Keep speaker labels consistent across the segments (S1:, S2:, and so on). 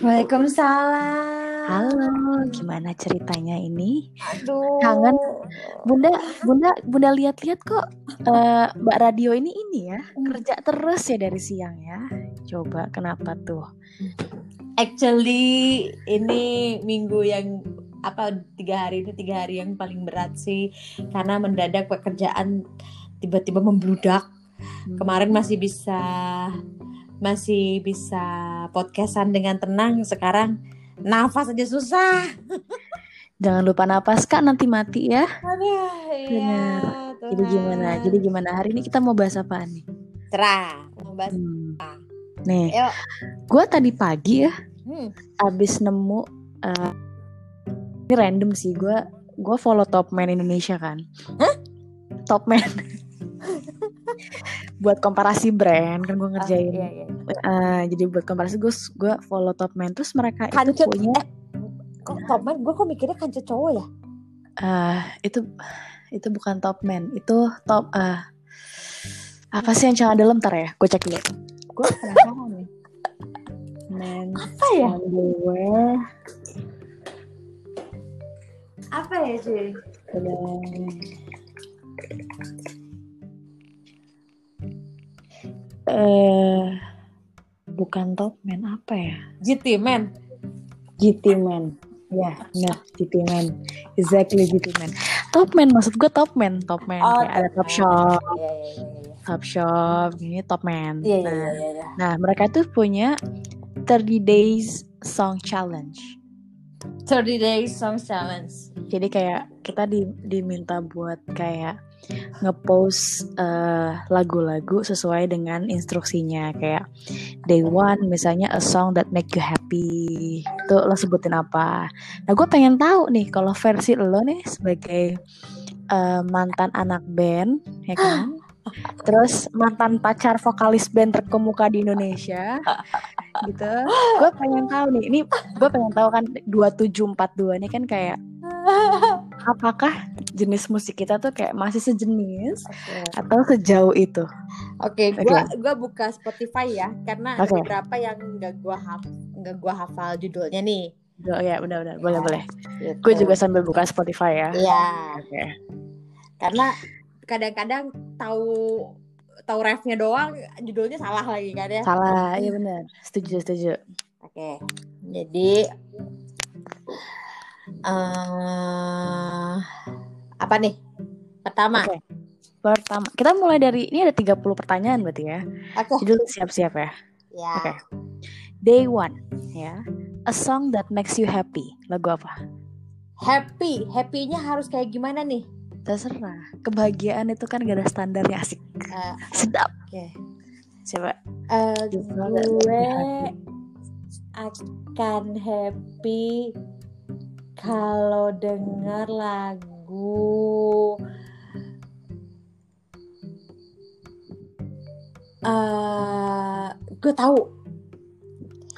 S1: Waalaikumsalam.
S2: Halo, gimana ceritanya ini?
S1: Aduh.
S2: Kangen. Bunda, Bunda, Bunda lihat-lihat kok uh, Mbak Radio ini ini ya kerja terus ya dari siang ya. Coba kenapa tuh?
S1: Actually ini minggu yang apa tiga hari ini tiga hari yang paling berat sih karena mendadak pekerjaan tiba-tiba membludak.
S2: Hmm.
S1: Kemarin masih bisa masih bisa podcastan dengan tenang sekarang. Nafas aja susah.
S2: Jangan lupa nafas kak nanti mati ya.
S1: Aduh, iya,
S2: jadi gimana? Jadi gimana? Hari ini kita mau bahas apa nih?
S1: Cerah. Mau bahas
S2: hmm. nih
S1: Yuk.
S2: gue tadi pagi ya
S1: hmm.
S2: abis nemu uh, ini random sih gue gue follow top man Indonesia kan.
S1: Hah?
S2: top man buat komparasi brand kan gue ngerjain.
S1: Oh, iya, iya.
S2: Uh, jadi buat komparasi gue gue follow top man terus mereka
S1: kancut,
S2: itu punya
S1: eh, kok top man? Gue kok mikirnya kancut cowok ya?
S2: Uh, itu itu bukan top man itu top uh, apa sih yang celana dalam? Ntar ya gue cek dulu. Gue penasaran nih. Man
S1: apa ya?
S2: underwear.
S1: Apa ya sih
S2: eh bukan top man apa ya?
S1: GT man.
S2: GT man. Ya, benar GT man. Exactly GT man. Top man maksud gue top man, top man.
S1: Oh,
S2: Kayak ada top shop,
S1: Iya, iya, iya, iya.
S2: top shop, ini top man.
S1: Iya, iya,
S2: nah,
S1: iya, iya.
S2: nah, mereka tuh punya 30 days song challenge.
S1: 30 days song challenge.
S2: Jadi kayak kita di, diminta buat kayak ngepost uh, lagu-lagu sesuai dengan instruksinya. Kayak day one misalnya a song that make you happy. Itu lo sebutin apa? Nah gue pengen tahu nih kalau versi lo nih sebagai uh, mantan anak band ya kan? Terus mantan pacar vokalis band terkemuka di Indonesia gitu. Gue pengen tahu nih ini gue pengen tahu kan 2742 ini kan kayak apakah jenis musik kita tuh kayak masih sejenis okay. atau sejauh itu?
S1: Oke, okay, gua okay. gua buka Spotify ya karena
S2: okay.
S1: ada beberapa yang nggak gua haf nggak gua hafal judulnya nih.
S2: Oh ya, benar-benar boleh boleh. Gitu. Gue juga sambil buka Spotify ya.
S1: Iya.
S2: Oke. Okay.
S1: Karena kadang-kadang tahu tahu refnya doang, judulnya salah lagi kan ya?
S2: Salah, iya benar. Setuju setuju.
S1: Oke, okay. jadi uh, apa nih? Pertama.
S2: Okay. Pertama, kita mulai dari ini ada 30 pertanyaan berarti ya.
S1: Oke. Okay.
S2: Jadi siap-siap ya.
S1: Ya.
S2: Oke. Okay. Day one, ya. A song that makes you happy. Lagu apa?
S1: Happy. Happy-nya harus kayak gimana nih?
S2: Terserah. Kebahagiaan itu kan gak ada standarnya asik.
S1: Uh,
S2: Sedap.
S1: Oke. Okay.
S2: Coba.
S1: Uh, gue akan happy kalau dengar lagu uh, gue tahu.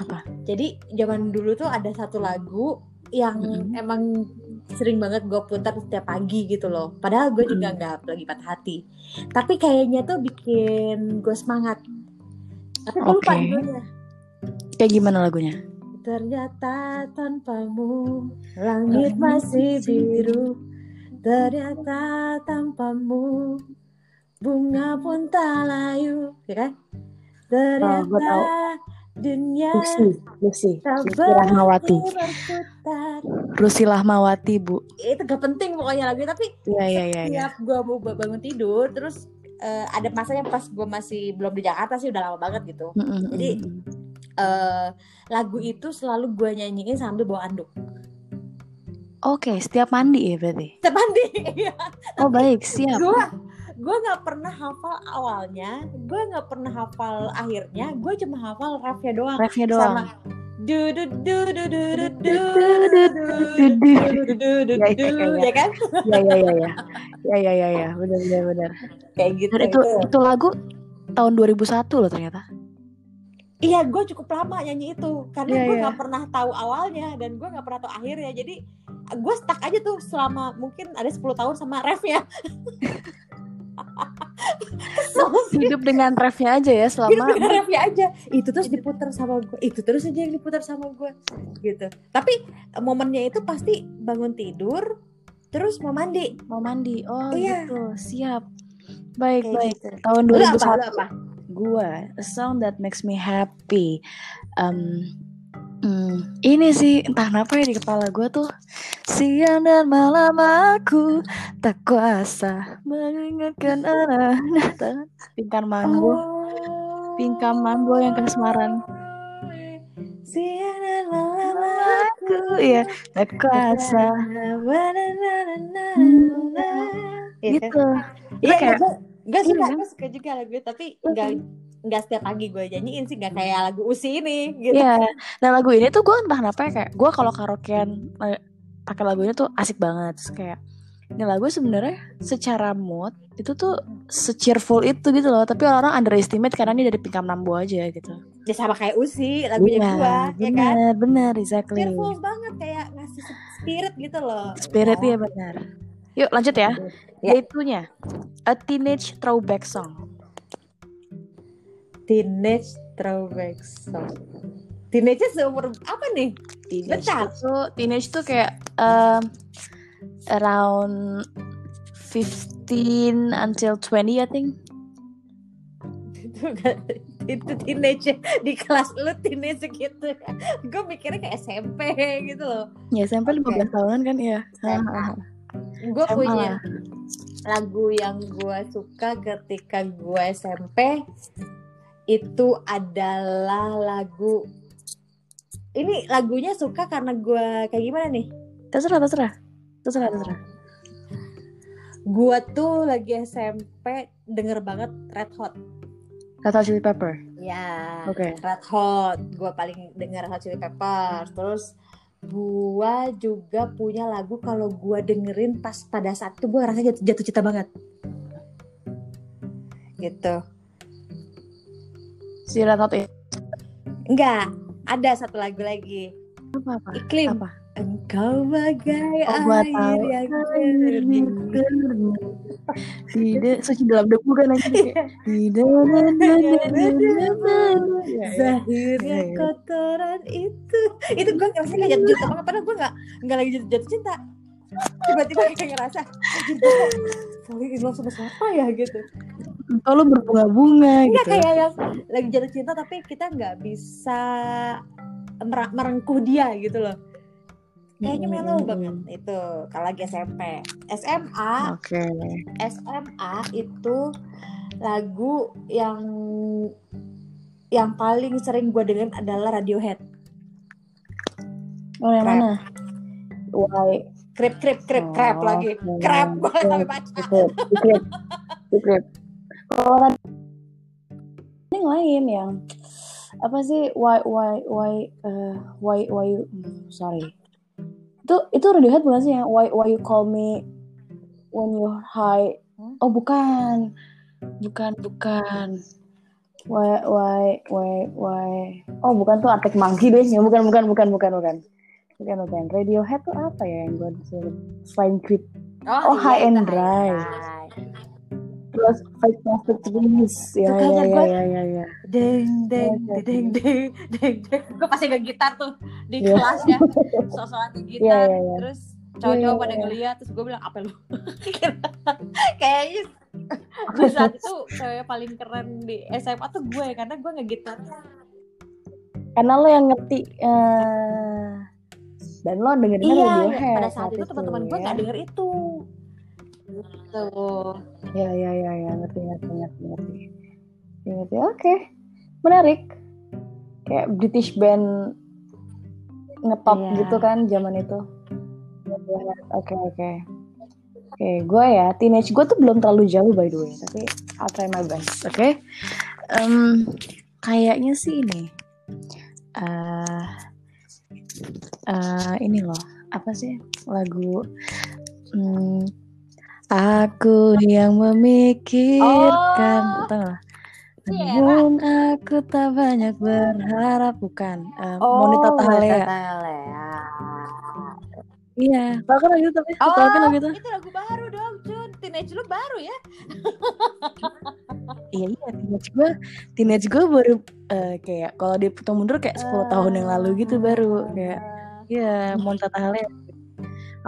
S2: Apa?
S1: Jadi zaman dulu tuh ada satu lagu yang mm-hmm. emang sering banget gue putar setiap pagi gitu loh. Padahal gue juga nggak lagi patah hati. Tapi kayaknya tuh bikin gue semangat. Tapi gue lupa judulnya.
S2: Kayak gimana lagunya
S1: Ternyata tanpamu langit masih biru. Ternyata tanpamu bunga pun tak layu Ya kan? Ternyata
S2: oh,
S1: dunia
S2: Lucy, Lucy, Lucy Rahmawati. Lucy Rahmawati bu.
S1: Itu gak penting pokoknya lagu Tapi
S2: ya, ya, ya,
S1: setiap ya. gue mau bangun tidur Terus uh, ada masanya pas gue masih belum di Jakarta sih udah lama banget gitu.
S2: Mm -hmm.
S1: Jadi uh, lagu itu selalu gue nyanyiin sambil bawa anduk.
S2: Oke, okay, setiap mandi ya berarti?
S1: Setiap mandi, iya.
S2: Oh baik, siap.
S1: Gue gue nggak pernah hafal awalnya, gue nggak pernah hafal akhirnya, gue cuma hafal refnya doang.
S2: Refnya doang.
S1: Sama du du du du du du du du du du ya kan?
S2: Ya ya ya ya, ya ya ya ya, benar benar benar.
S1: Kayak gitu.
S2: itu itu lagu tahun 2001 loh ternyata.
S1: Iya, gue cukup lama nyanyi itu karena
S2: Iya,
S1: gue
S2: iya.
S1: nggak pernah tahu awalnya dan gue nggak pernah tahu akhirnya. Jadi gue stuck aja tuh selama mungkin ada 10 tahun sama refnya.
S2: hidup dengan refnya aja ya
S1: hidup
S2: selama
S1: dengan refnya aja. Itu terus diputar sama gue itu terus aja yang diputar sama gue gitu. Tapi momennya itu pasti bangun tidur terus mau mandi.
S2: Mau mandi. Oh
S1: Iya.
S2: gitu. Siap. Baik
S1: Kayak
S2: baik.
S1: gitu.
S2: tahun
S1: lu apa?
S2: 2001
S1: lu apa
S2: gue a song that makes me happy. Um, hmm, ini sih entah kenapa ya di kepala gue tuh siang dan malam aku tak kuasa mengingatkan anak pingkan mambo pingkan mambo yang ke Semarang
S1: siang dan malam
S2: aku ya tak kuasa.
S1: Iya.
S2: Gitu.
S1: Iya
S2: kayak-
S1: gue suka
S2: Iya kan?
S1: gue suka juga lagu tapi nggak nggak setiap pagi gue nyanyiin sih nggak kayak lagu usi ini gitu.
S2: Iya, nah lagu ini tuh gue entah kenapa ya kayak gue kalau karaokean eh, pakai lagu ini tuh asik banget. Terus kayak ini lagu sebenarnya secara mood itu tuh se-cheerful itu gitu loh. Tapi orang underestimate karena ini dari Pinkam Nambo aja gitu.
S1: Ya sama kayak usi lagunya
S2: Iya,
S1: gue, ya kan?
S2: bener, bener, exactly.
S1: Cheerful banget kayak ngasih spirit gitu loh.
S2: Spirit
S1: Ya.
S2: ya benar. Yuk lanjut ya.
S1: Ya.
S2: Itunya A Teenage Throwback Song.
S1: Teenage throwback song. Teenage seumur apa nih?
S2: Teenage
S1: Bentar.
S2: itu teenage tuh kayak um, around 15 until 20 I think.
S1: itu kan- itu teenage di kelas lu teenage gitu gue mikirnya kayak SMP gitu loh
S2: Ya SMP
S1: Oke.
S2: 15 tahunan kan ya.
S1: SMA. Gue punya lagu yang gue suka ketika gue SMP itu adalah lagu ini lagunya suka karena gue kayak gimana nih
S2: Terserah, terserah. Terserah, terserah.
S1: gue tuh lagi SMP denger banget Red Hot
S2: Red Hot Chili Pepper.
S1: ya
S2: Oke.
S1: Red Hot gue paling denger Red Hot Chili Peppers terus gue juga punya lagu kalau gue dengerin pas pada saat itu gue ngerasa jatuh, jatuh cinta banget. Gitu.
S2: Si itu
S1: enggak ada satu lagu lagi.
S2: Apa apa?
S1: iklim.
S2: Apa?
S1: engkau bagai
S2: Oh, gua
S1: air yang jernih
S2: Tidak suci dalam debu kan aja kayak tidak
S1: Zahirnya
S2: Iya, iya.
S1: kotoran itu. Itu gue ngerasa kayak jatuh cinta banget Padahal gue gak, nggak lagi jatuh, jatuh cinta. Tiba-tiba kayak ngerasa "Anjir, gue kok Falling in love sama siapa ya? Gitu.
S2: Oh lu berbunga-bunga
S1: Enggak
S2: gitu.
S1: kayak yang lagi jatuh cinta Tapi kita gak bisa mer- merengkuh dia gitu loh Kayaknya
S2: Mm-mm.
S1: banget Itu kalau lagi SMP SMA
S2: Oke.
S1: SMA itu lagu yang yang paling sering gue dengerin adalah Radiohead.
S2: Oh yang
S1: Crap.
S2: mana? Why?
S1: Krip krip krip
S2: Oh,
S1: lagi. Krap gue sampai baca.
S2: Secret, secret. Kalau ini yang lain yang apa sih? Why, why, why, uh, why, why? hmm, sorry. Itu itu Radiohead bukan sih yang why, why you call me when you high?
S1: Hmm?
S2: Oh bukan, bukan, bukan. Why, why, why, why? Oh bukan tuh Arctic Monkey deh. Ya bukan, bukan, bukan, bukan, bukan. Bukan, bukan. Radiohead tuh apa ya yang gue disebut? Flying Creep. Oh,
S1: iya,
S2: High and
S1: High
S2: Terus Fake Plastic Trees. Ya, ya, ya, ya, ya, ya.
S1: Deng deng deng deng deng deng. Gue pasti nge gitar tuh di
S2: Iya.
S1: kelas ya. Sosokan di gitar.
S2: Iya, iya, iya.
S1: Terus cowok-cowok
S2: Iya,
S1: pada
S2: iya.
S1: ngeliat terus gue bilang apa lu? Kayaknya di saat itu cewek paling keren di SMA tuh gue karena gue ngegitar
S2: Karena lo yang ngerti eh, dan lo dengerin
S1: Iya,
S2: Radiohead
S1: pada saat itu teman-teman gue
S2: ya.
S1: nggak denger itu. Gitu.
S2: Ya, ya, ya, ya, ngerti, ngerti, ngerti, ngerti. Ngerti, oke. Menarik. Kayak British band ngetop
S1: Iya.
S2: gitu kan zaman itu. Oke, oke. Oke, gue ya, teenage gue tuh belum terlalu jauh by the way, tapi I'll try my best, oke? Em, kayaknya sih ini, eh eh, ini loh, apa sih lagu? Hmm, aku yang memikirkan,
S1: Oh,
S2: tau nggak?
S1: Sierra.
S2: Namun aku tak banyak berharap, bukan? Eh, Monita Tahalea.
S1: Tahalea.
S2: Iya, tau kan lagu itu tapi,
S1: Oh,
S2: tau kan lagu itu?
S1: itu lagu baru dong, Jun. Teenage lu baru ya?
S2: iya iya teenage gue teenage gue baru uh, kayak kalau dihitung mundur kayak 10 uh, tahun yang lalu gitu baru kayak Iya, Monta Tahale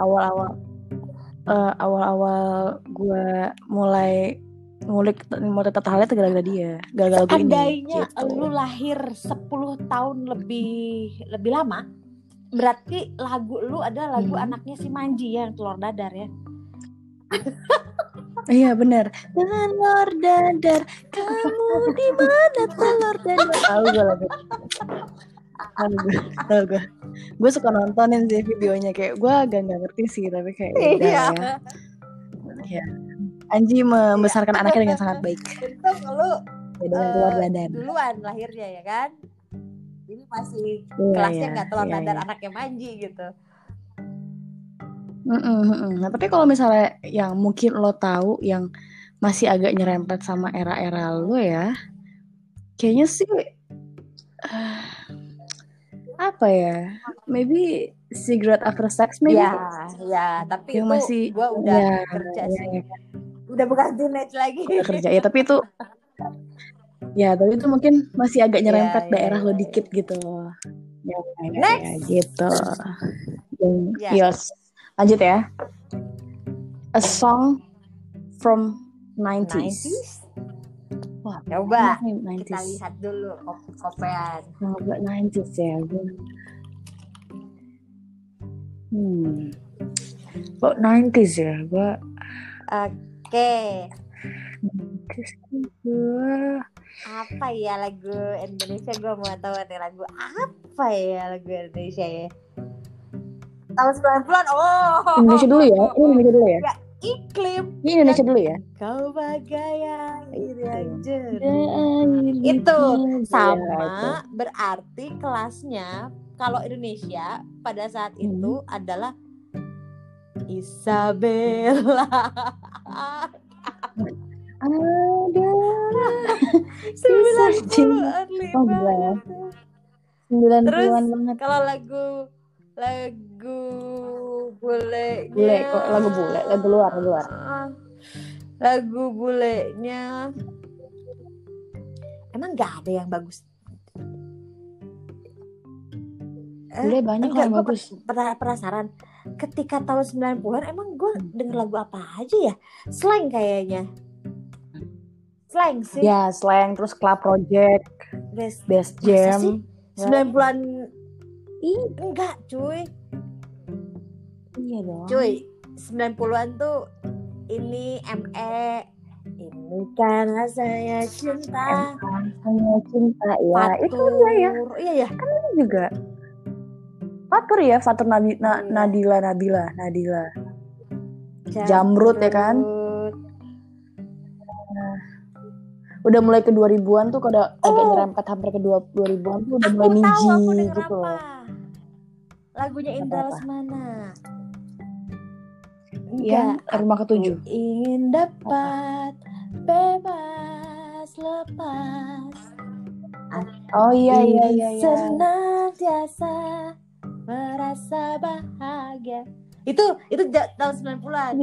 S2: awal-awal uh, awal-awal gue mulai ngulik mau tetap halnya gara-gara dia gara-gara gue
S1: ini gitu. lu lahir 10 tahun lebih lebih lama berarti lagu lu ada lagu hmm. anaknya si Manji ya, yang telur dadar ya
S2: Iya benar. Telur dadar, kamu di mana telur dadar? Tahu gue lagu. Tahu gue, gue. Suka nontonin sih videonya kayak gue agak nggak ngerti sih tapi kayak ya iya. ya. Iya. Anji membesarkan iya. anaknya dengan sangat baik.
S1: Untung lu dengan telur uh, dadar. Duluan lahirnya ya kan? Ini masih yeah, kelasnya nggak yeah, telur yeah, dadar yeah. anaknya Manji gitu.
S2: Mm -mm, Nah, tapi kalau misalnya yang mungkin lo tahu yang masih agak nyerempet sama era-era lo ya, kayaknya sih uh, apa ya? Maybe cigarette after sex maybe.
S1: Ya, ya, tapi yang itu masih gua udah ya, kerja ya, sih. Ya udah bukan teenage lagi
S2: udah kerja ya tapi itu ya tapi itu mungkin masih agak iya, nyerempet yeah, daerah yeah, lo yeah. dikit gitu ya, ya, Next. ya gitu yeah. yes lanjut ya a song from 90s, 90s?
S1: Wah, coba 90s. kita lihat dulu kopean.
S2: Coba 90s ya, gue. Hmm. Kok 90s ya, gue.
S1: Oke. Apa ya lagu Indonesia gue mau tahu nih lagu apa ya lagu Indonesia ya? Tahun 90-an. Oh.
S2: Indonesia dulu ya. Ini Indonesia dulu ya. ya
S1: iklim.
S2: Ini Indonesia dulu ya.
S1: Kau bagai air yang jernih. Itu sama berarti kelasnya kalau Indonesia pada saat hmm. itu adalah Isabella.
S2: Ada sembilan puluh sembilan puluhan banget.
S1: Kalau lagu lagu bule
S2: bule kok lagu bule? Lagu luar lagu luar.
S1: Lagu bulenya emang nggak ada yang bagus?
S2: Bule banyak eh, yang bagus.
S1: pernah penasaran. Ketika tahun 90-an emang gue denger lagu apa aja ya? Slang kayaknya. Slang sih.
S2: Ya slang terus club project best best jam.
S1: sembilan bulan Ih, enggak cuy
S2: iya dong
S1: cuy 90-an tuh ini ME ini kan rasanya cinta
S2: rasanya cinta ya Fatur. itu dia ya
S1: iya ya
S2: kan ini juga Fatur ya, Fatur Nabi, na, iya. Nadila Nabila, Nadila. Jamrut, Jamrut ya kan? Nah, udah mulai ke 2000-an tuh kalau oh. agak nyerempet hampir ke 2000-an tuh udah mulai niji gitu loh.
S1: Lagunya Indra Lesmana.
S2: Iya, rumah ketujuh.
S1: Ingin dapat bebas lepas.
S2: Oh iya iya iya. iya.
S1: Senantiasa merasa bahagia. Itu itu tahun 90-an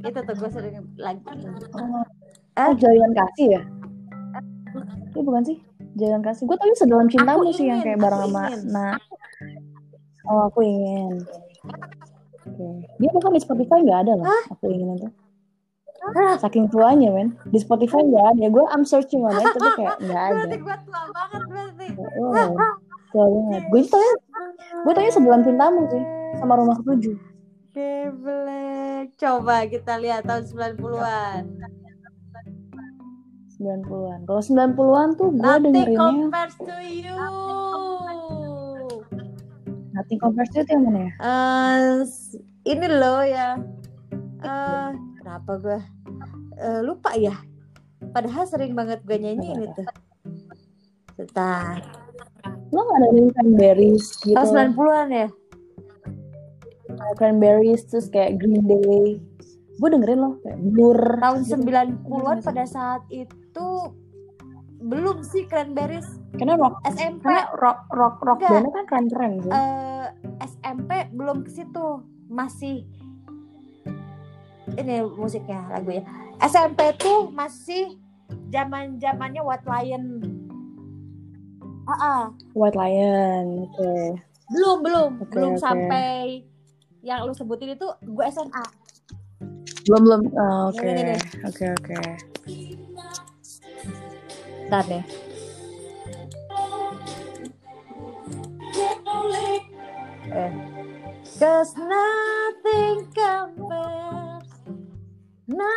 S1: itu tuh gue sering lagi.
S2: Oh, eh jalan kasih ya? Itu bukan sih? Jalan kasih. Gue tadi sedalam cintamu sih yang kayak bareng sama nah. Oh aku ingin okay. dia bukan di Spotify nggak ada loh Hah? aku ingin itu Saking tuanya men Di Spotify nggak ada Gue I'm searching on it Tapi kayak nggak ada
S1: Berarti gue tua banget berarti
S2: oh, Tua banget Gue tanya Gue tanya sebulan cintamu sih sama rumah ketujuh.
S1: Geblek. Coba kita lihat tahun 90-an.
S2: 90-an. Kalau 90-an tuh gue dengerinnya
S1: compares to you.
S2: Nothing compares to you itu yang mana ya?
S1: Uh, ini loh ya. Uh, kenapa gue uh, lupa ya? Padahal sering banget gue nyanyiin itu. Sebentar.
S2: Lo gak dengerin cranberries gitu?
S1: Tahun 90-an ya?
S2: Cranberries terus kayak Green Day. Gue dengerin loh kayak Blur.
S1: Tahun 90-an pada saat itu belum sih cranberries.
S2: Karena rock SMP karena rock rock rock bandnya kan keren keren
S1: sih uh, SMP belum ke situ masih ini musiknya lagunya SMP tuh masih zaman zamannya White Lion. Ah, ah.
S2: White Lion. Oke.
S1: belum belum
S2: Oke,
S1: belum
S2: oke.
S1: sampai yang lu sebutin itu gue SMA.
S2: Belum belum. Oh, Oke. Oke oke.
S1: Bentar deh. Eh. Cause nothing compares.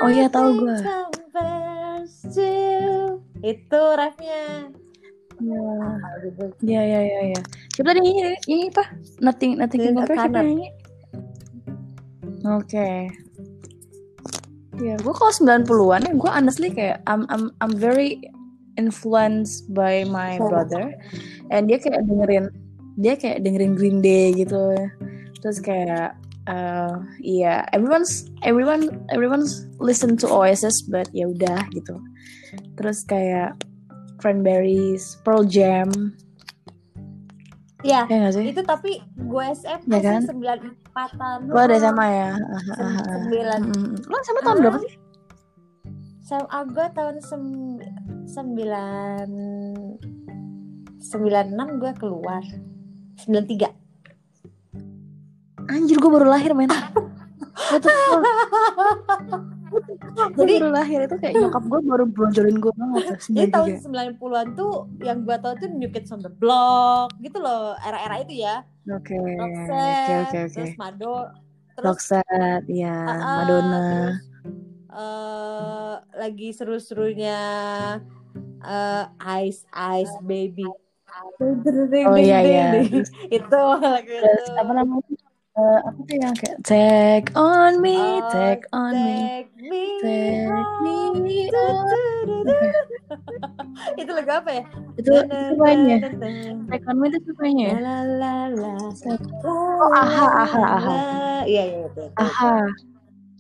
S2: Oh iya, tahu gua.
S1: Nothing compares to itu refnya.
S2: Ya ya ya ya. Siapa tadi nyanyi? Nyanyi apa? Nothing nothing
S1: Tin
S2: can compare siapa nyanyi? Oke. Ya, gue kalau 90-an ya gue honestly kayak I'm I'm I'm very influenced by my brother and dia kayak dengerin dia kayak dengerin Green Day gitu. Terus kayak uh, iya everyone's everyone everyone's listen to Oasis but ya udah gitu. Terus kayak Cranberries, Pearl Jam,
S1: Ya,
S2: ya
S1: itu tapi gue SMP
S2: Ya kan?
S1: sih 94-an.
S2: Lo ada SMA ya? Aha, aha, aha.
S1: Sembilan.
S2: Mm, mm. Lo SMA tahun
S1: Ah.
S2: berapa sih?
S1: SMA gue tahun sem sembilan sembilan enam gue keluar sembilan tiga
S2: Anjir gue baru lahir men? Gue
S1: Jadi-
S2: baru lahir itu kayak nyokap gue baru bronjolin gue banget
S1: Jadi tahun
S2: 93
S1: 90-an tuh yang gue tau tuh New Kids on the Block gitu loh era-era itu ya.
S2: Oke Oke
S1: Roxette
S2: oke
S1: terus Mado terus
S2: Roxette ya
S1: ah, ah,
S2: Madonna.
S1: terus, eh, lagi seru-serunya eh, Ice Ice Baby.
S2: Oh iya iya
S1: itu lagu itu.
S2: Apa namanya Eh, Apa tuh yang kayak Take on me
S1: Oh,
S2: Take on me
S1: Take me
S2: Take me
S1: Du-
S2: on
S1: du- du. itu lagu apa ya?
S2: Itu itu supaya Take on me itu supaya ya
S1: La la la.
S2: Oh, aha, aha, aha.
S1: Iya iya itu. itu.
S2: Aha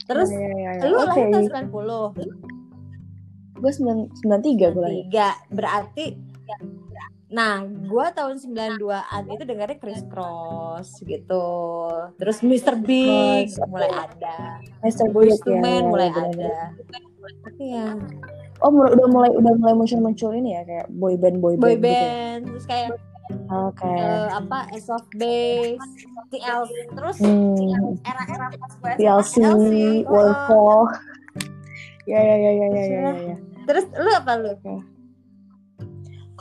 S1: Terus
S2: Ya, ya, ya, ya.
S1: lu
S2: Oke
S1: lahir tahun 90.
S2: Gue 93 gue lahir
S1: Tiga. Berarti Nah, gua tahun 92-an itu dengarnya Chris Cross gitu. Terus Mr. Big
S2: Cross,
S1: mulai ada.
S2: Mr. Big ya, ya,
S1: mulai
S2: bener-bener.
S1: ada. Iya.
S2: Oh udah mulai udah mulai muncul muncul ini ya kayak boy band boy band.
S1: Boy
S2: gitu ya?
S1: band, terus kayak
S2: Oke.
S1: eh, apa S of Base, TLC, terus
S2: Hmm.
S1: era-era pas gue
S2: TLC, Warfall. Ya ya ya ya ya ya ya. ya.
S1: Terus lu apa lu?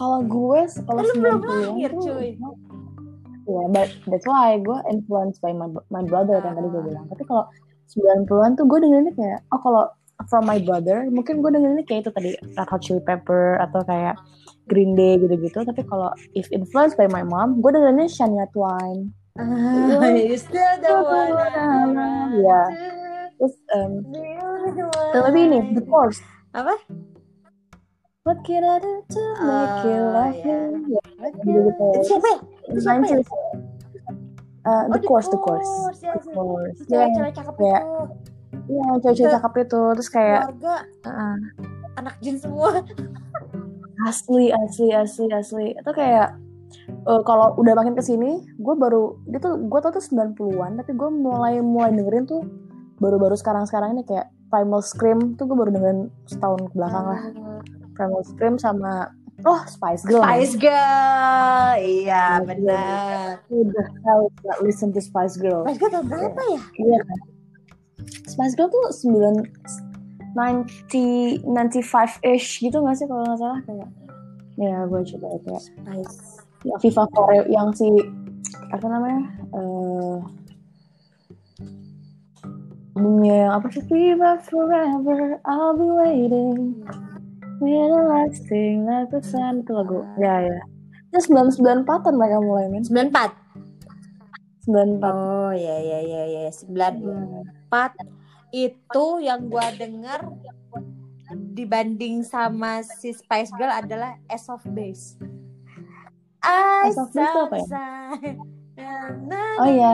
S2: Kalau gue kalau
S1: Lu belum
S2: 90-an
S1: lahir,
S2: tuh-
S1: cuy.
S2: Ya, but that's why gue influenced by my, my brother kan tadi gue bilang. Tapi kalau 90-an tuh gue dengerinnya kayak, oh kalau from my brother, mungkin gue dengerinnya kayak itu tadi Red Hot Chili Pepper atau kayak Green Day gitu-gitu. Tapi kalau if influenced by my mom, gue dengerinnya Shania Twain.
S1: Ah, you still the one
S2: Iya.
S1: to.
S2: Terus um, Tapi ini. The Course.
S1: Apa?
S2: What can I do to make you
S1: Oh,
S2: love me? Ya.
S1: Itu siapa ya? Itu siapa ya?
S2: 90s. Uh, the,
S1: Oh,
S2: course, the course, the course.
S1: si
S2: Iya,
S1: cewek-cewek cakep
S2: Kayak,
S1: itu.
S2: iya, cewek-cewek cakep itu. Terus kayak
S1: Keluarga
S2: uh,
S1: anak jin semua.
S2: asli, asli, asli, asli. Itu kayak uh, kalau udah makin ke sini, gue baru dia tuh gue tau tuh 90-an, tapi gue mulai mulai dengerin tuh baru-baru sekarang-sekarang ini kayak Primal Scream tuh gue baru dengerin setahun ke belakang lah. Primal Scream sama oh Spice Girl.
S1: Spice Girl. Iya, benar.
S2: Udah tahu nggak listen to Spice Girl.
S1: Spice Girl tahun berapa ya?
S2: Iya kan. Spice Girl tuh 9 90 95 ish gitu gak sih kalau nggak salah kayak ya gue coba ya kayak
S1: Spice.
S2: Viva Korea yang si apa namanya eh albumnya yang apa sih Viva Forever I'll be waiting relaxing, Love Sun itu lagu. Ya ya. Itu sembilan sembilan empatan mereka mulai main.
S1: sembilan
S2: empat? Sembilan empat.
S1: Oh ya ya ya ya, ya. sembilan empat itu yang gue dengar dibanding sama si Spice Girl adalah S of Base. As
S2: S of Base apa ya? Oh
S1: ya,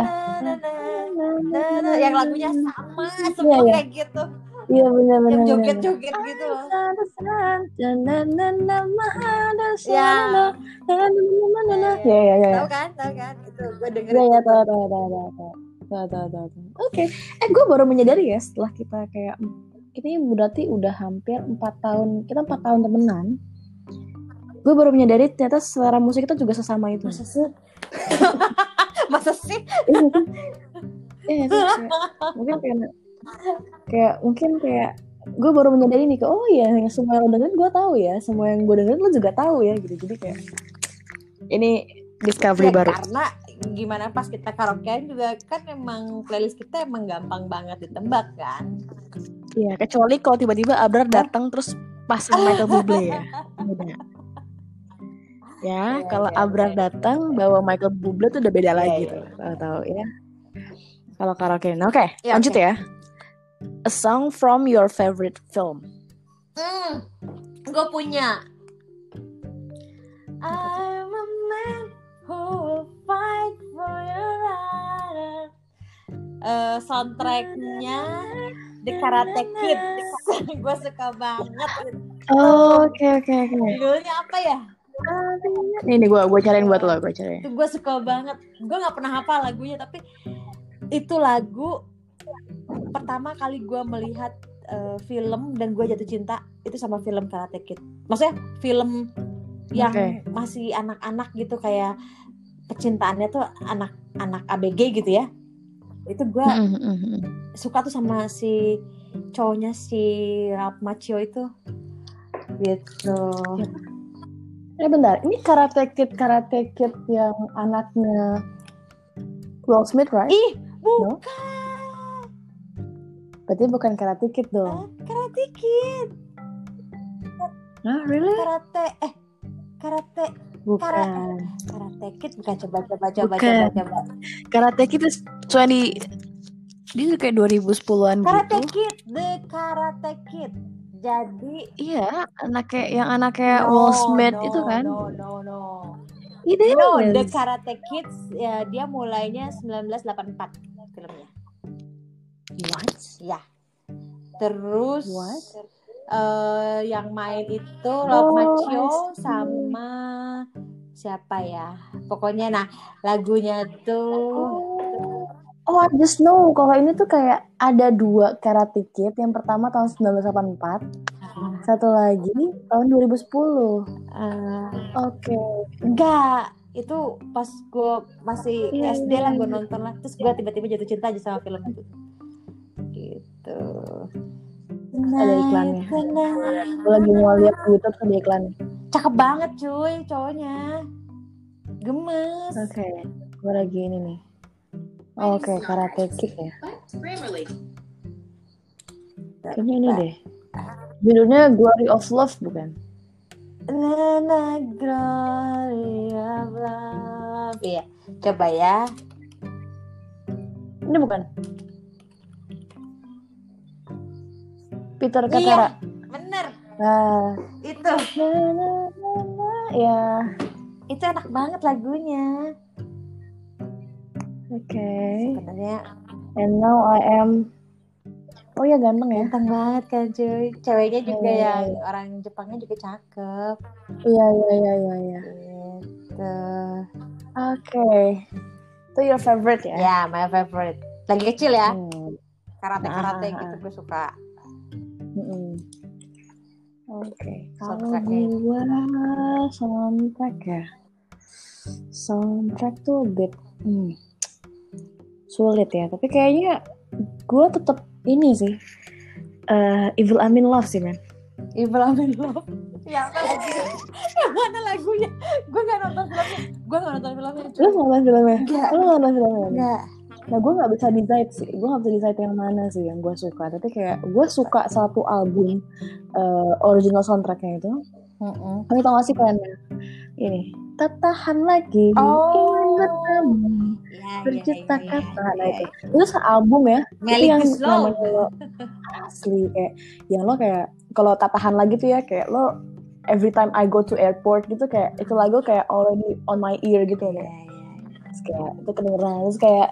S1: yang lagunya sama iya, semua
S2: iya.
S1: kayak gitu.
S2: Iya benar benar.
S1: Yang joget-joget gitu loh. Ya.
S2: Eh, ya. Ya ya ya.
S1: Tahu kan? Tahu kan? Itu gue dengerin.
S2: Iya ya,
S1: ya
S2: tahu tahu tahu tahu. Tahu tahu tahu. Oke. Eh gue baru menyadari ya setelah kita kayak ini berarti udah hampir 4 tahun kita 4 tahun temenan gue baru menyadari ternyata selera musik kita juga sesama itu
S1: masa sih masa sih
S2: iya, iya mungkin karena kayak mungkin kayak gue baru menyadari nih kayak oh iya yang semua yang lo dengerin gue tahu ya semua yang gue dengerin lo juga tahu ya gitu jadi kayak ini discovery
S1: Ya,
S2: baru
S1: karena gimana pas kita karaokean juga kan emang playlist kita emang gampang banget ditebak kan
S2: Iya, kecuali kalau tiba-tiba Abrar datang terus pasang Michael Bublé ya. Beda. Ya,
S1: Iya,
S2: kalau
S1: iya,
S2: Abrar
S1: iya.
S2: datang bawa Michael Bublé tuh udah beda
S1: Iya,
S2: lagi
S1: iya,
S2: tuh. tahu ya. Kalau karaoke. Oke,
S1: Iya,
S2: lanjut
S1: oke.
S2: ya. A song from your favorite film.
S1: Hmm, gue punya. I'm a man who will fight for your right. Eh, soundtracknya The Karate Kid. gue suka banget.
S2: Oh, oke oke oke.
S1: Judulnya apa ya?
S2: Ini nih gue gue cariin buat lo, gue cariin.
S1: Itu gue suka banget. Gue nggak pernah hafal lagunya tapi itu lagu pertama kali gue melihat eh, film dan gue jatuh cinta itu sama film Karate Kid. Maksudnya film yang
S2: Oke.
S1: masih anak-anak gitu kayak pecintaannya tuh anak-anak ABG gitu ya. Itu gue
S2: Mm,
S1: suka tuh sama si cowoknya si Ralph Macchio itu gitu.
S2: Eh bentar, ini Karate Kid Karate Kid yang anaknya Will Smith, right?
S1: Ih,
S2: No? Berarti bukan Karate Kid dong.
S1: Karate Kid.
S2: Ah, really?
S1: Karate eh karate
S2: Bukan.
S1: karate kid bukan coba coba coba
S2: Bukan.
S1: coba coba
S2: Karate Kid is 20 dia kayak 2010-an
S1: karate
S2: gitu.
S1: kid the karate kid jadi
S2: Iya, anaknya yang anaknya
S1: No,
S2: Will Smith
S1: no,
S2: itu kan.
S1: no no no
S2: Itu
S1: no
S2: is.
S1: the karate kids ya dia mulainya 1984 filmnya
S2: What?
S1: ya terus
S2: What?
S1: eh, yang main itu
S2: Oh, see.
S1: sama siapa ya pokoknya nah lagunya tuh
S2: Oh, I just know kalau ini tuh kayak ada dua Karate Kid. Yang pertama tahun 1984, satu lagi tahun 2010.
S1: eh,
S2: Oke.
S1: Enggak, itu pas gue masih
S2: Iya,
S1: SD
S2: iya,
S1: lah gue
S2: iya.
S1: nonton lah, terus gue tiba-tiba jatuh cinta aja sama film itu. Gitu.
S2: Ada iklannya. Gue lagi mau lihat YouTube ada iklan.
S1: Cakep banget cuy cowoknya. Gemes.
S2: Oke. Gue lagi ini nih. Oke, Karate Kid ya. Kayaknya ini deh. Judulnya Glory of Love bukan?
S1: Nana Gloria Love. Iya, coba ya.
S2: Ini bukan? Peter
S1: Iya.
S2: Kakara.
S1: Bener,
S2: Nah,
S1: itu.
S2: na, na, na, na, ya.
S1: Itu enak banget lagunya.
S2: Oke.
S1: Sebenarnya
S2: And now I am. Oh ya ganteng ya.
S1: ganteng banget kan cuy. Ceweknya juga
S2: Iya, iya,
S1: yang
S2: iya.
S1: orang Jepangnya juga cakep.
S2: Iya iya iya iya. iya.
S1: Gitu.
S2: Oke. Itu your favorite ya?
S1: Ya, my favorite. Lagi kecil ya.
S2: Hmm.
S1: Karate-karate
S2: Ah, ah,
S1: gitu
S2: ah.
S1: gue suka.
S2: Oke. Kalau gua soundtrack ya. Soundtrack tuh bit hmm, sulit ya. Tapi kayaknya gue tetap ini sih. eh Evil I'm in Love sih men.
S1: Evil I'm in Love. Yang mana lagunya? Yang mana lagunya? Gue gak nonton filmnya. Gue gak nonton filmnya.
S2: Lu nonton filmnya?
S1: Enggak.
S2: Lu nonton filmnya?
S1: Enggak.
S2: Nah gue nggak bisa decide sih. Gue nggak bisa decide yang mana sih yang gue suka. Tapi kayak gue suka satu album eh, original soundtracknya itu.
S1: Mm-mm.
S2: Kamu tau gak sih kalian ini? Tertahan lagi
S1: Oh.
S2: ingin bertemu
S1: Ya,
S2: berjuta
S1: ya, ya,
S2: kata
S1: ya,
S2: nah
S1: ya.
S2: itu itu sealbum ya itu yang
S1: Guslow.
S2: namanya lo asli kayak yang lo kayak kalau tak tahan lagi tuh ya kayak lo every time I go to airport gitu kayak itu lagu kayak already on my ear gitu
S1: Ya,
S2: kayak
S1: ya, ya.
S2: terus kayak itu kedengeran terus kayak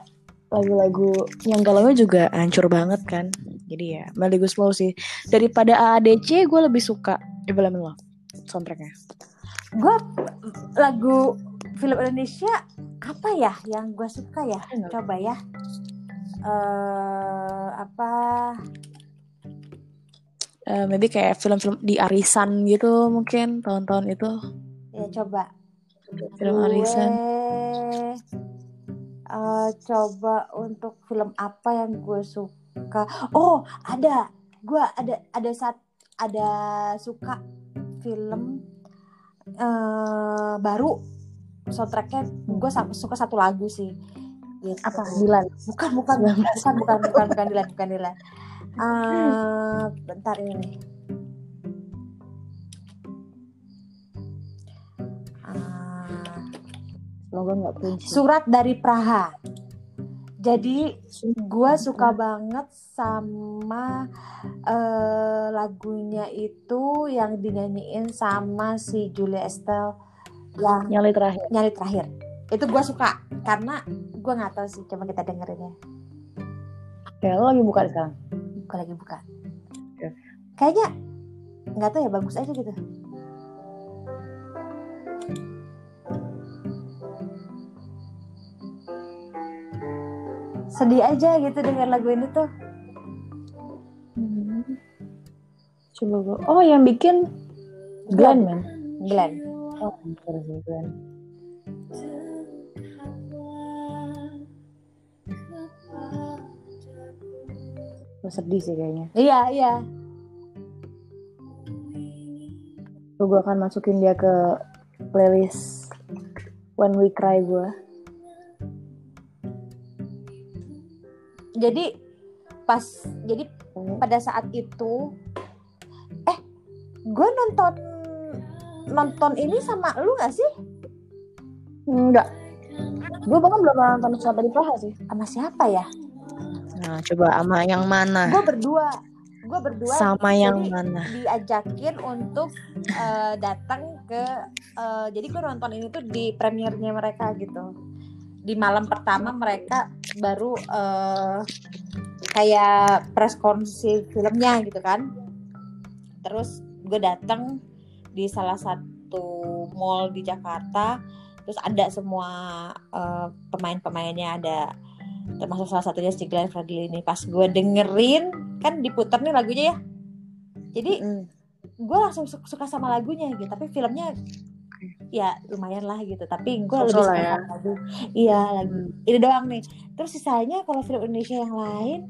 S2: lagu-lagu yang galaunya juga hancur banget kan jadi ya Melly Guslow sih daripada AADC gue lebih suka Evil I'm in Love soundtracknya
S1: Gue lagu film Indonesia apa ya yang gue suka ya?
S2: Enak.
S1: Coba ya. eh apa?
S2: uh, maybe kayak film-film di arisan gitu mungkin tahun-tahun itu
S1: ya coba
S2: film arisan
S1: uh, coba untuk film apa yang gue suka? Oh ada. Gue ada ada saat ada suka film uh, baru. Soundtracknya gue suka satu lagu sih.
S2: Gitu. apa Dilan?
S1: Bukan bukan bukan bukan bukan bukan bukan Dilan bukan Dilan. Uh, bentar ini
S2: Semoga nggak
S1: Surat dari Praha. Jadi gue suka banget sama uh, lagunya itu yang dinyanyiin sama si Julia Estelle yang
S2: nyali terakhir.
S1: Nyali terakhir. Itu gue suka karena gue nggak tahu sih. Coba kita dengerin ya.
S2: Ya lo lagi buka sekarang?
S1: Buka lagi buka. Ya. Kayaknya nggak tahu ya bagus aja gitu. Sedih aja gitu dengan lagu ini tuh.
S2: Hmm. coba gue oh yang bikin Glenn man.
S1: Glenn.
S2: Oh Glenn. Gue sedih sih kayaknya.
S1: Iya iya.
S2: Gue akan masukin dia ke playlist When We Cry gue
S1: jadi pas jadi pada saat itu eh gue nonton nonton ini sama lu gak sih?
S2: Enggak gue bahkan belum nonton sampai di Praha sih.
S1: Sama siapa ya?
S2: Nah coba sama yang mana?
S1: Gue berdua. Gue berdua
S2: sama yang mana?
S1: diajakin untuk uh, datang ke uh, jadi gue nonton ini tuh di premiernya mereka gitu. Di malam pertama mereka baru uh, kayak press konsi filmnya gitu kan. Terus gue datang di salah satu mall di Jakarta. Terus ada semua uh, pemain-pemainnya ada. Termasuk salah satunya si Glenn Fredly ini. Pas gue dengerin kan diputar nih lagunya ya. Jadi mm. gue langsung suka sama lagunya gitu. Tapi filmnya ya lumayan lah gitu tapi gue lebih suka ya. lagu iya lagu hmm. ini doang nih terus sisanya kalau film Indonesia yang lain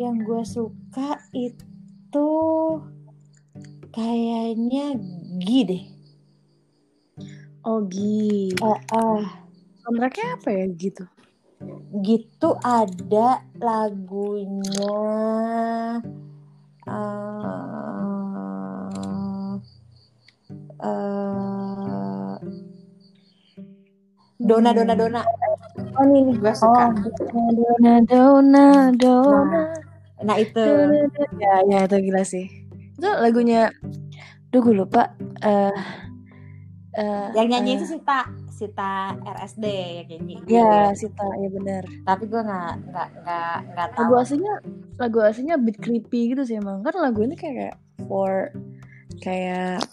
S1: yang gue suka itu kayaknya Gi deh
S2: oh Gi
S1: uh, uh.
S2: mereka apa ya gitu
S1: gitu ada lagunya uh, uh, Dona Dona Dona.
S2: Oh ini nih
S1: gue suka.
S2: Oh, Dona Dona Dona.
S1: Nah, nah itu.
S2: Ya ya itu gila sih. Itu lagunya. Duh gue lupa. Uh,
S1: uh, yang nyanyi uh, itu Sita Sita RSD yang nyanyi.
S2: Ya Sita ya benar.
S1: Tapi gue nggak nggak nggak nggak tahu.
S2: Lagu aslinya lagu aslinya bit creepy gitu sih emang. Kan lagu ini kayak for kayak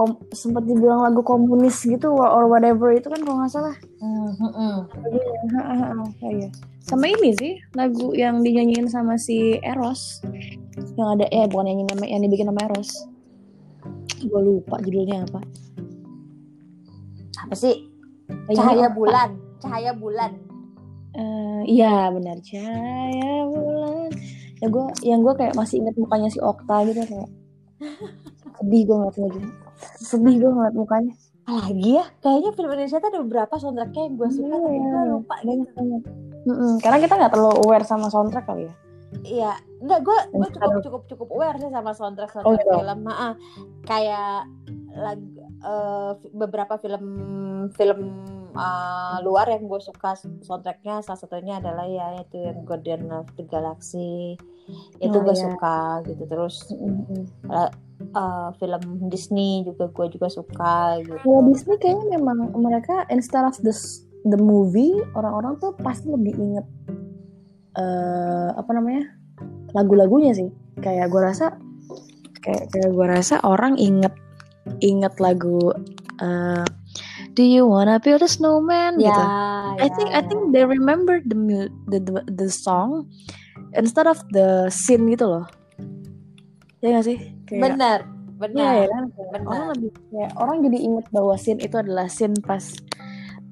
S2: kom sempat dibilang lagu komunis gitu or, whatever itu kan kalau nggak salah. Mm -hmm. Iya. Sama ini sih lagu yang dinyanyiin sama si Eros yang ada eh bukan yang nama yang dibikin sama Eros. Gue lupa judulnya apa.
S1: Apa sih? Cahaya apa? bulan. Cahaya bulan.
S2: Uh, iya benar cahaya bulan. Ya gue yang gue kayak masih inget mukanya si Okta gitu kayak sedih gue ngeliatnya gitu sedih gue ngeliat mukanya.
S1: Lagi ya? Kayaknya film Indonesia tuh ada beberapa soundtracknya yang gue suka yeah, tapi gue lupa gitu.
S2: mm -mm. karena kita nggak terlalu aware sama soundtrack kali ya.
S1: Iya, enggak gue gue cukup cukup cukup aware sih sama soundtrack soundtrack oh, film. Nah, kayak lagu uh, beberapa film film uh, luar yang gue suka soundtracknya. Salah satunya adalah ya itu yang Guardian of the Galaxy. Itu oh, gue suka gitu terus. Mm -hmm. Uh, film Disney juga gue juga suka gitu.
S2: Kalau Disney kayaknya memang mereka instead of the the movie orang-orang tuh pasti lebih inget uh, apa namanya lagu-lagunya sih. Kayak gue rasa kayak kayak gue rasa orang inget inget lagu uh, Do you wanna build a snowman?
S1: Yeah, gitu.
S2: Yeah, I think I think they remember the the the, the song instead of the scene gitu loh ya gak sih kayak
S1: bener
S2: Iya
S1: bener
S2: ya kan
S1: Benar.
S2: orang lebih kayak orang jadi inget bahwa scene itu adalah scene pas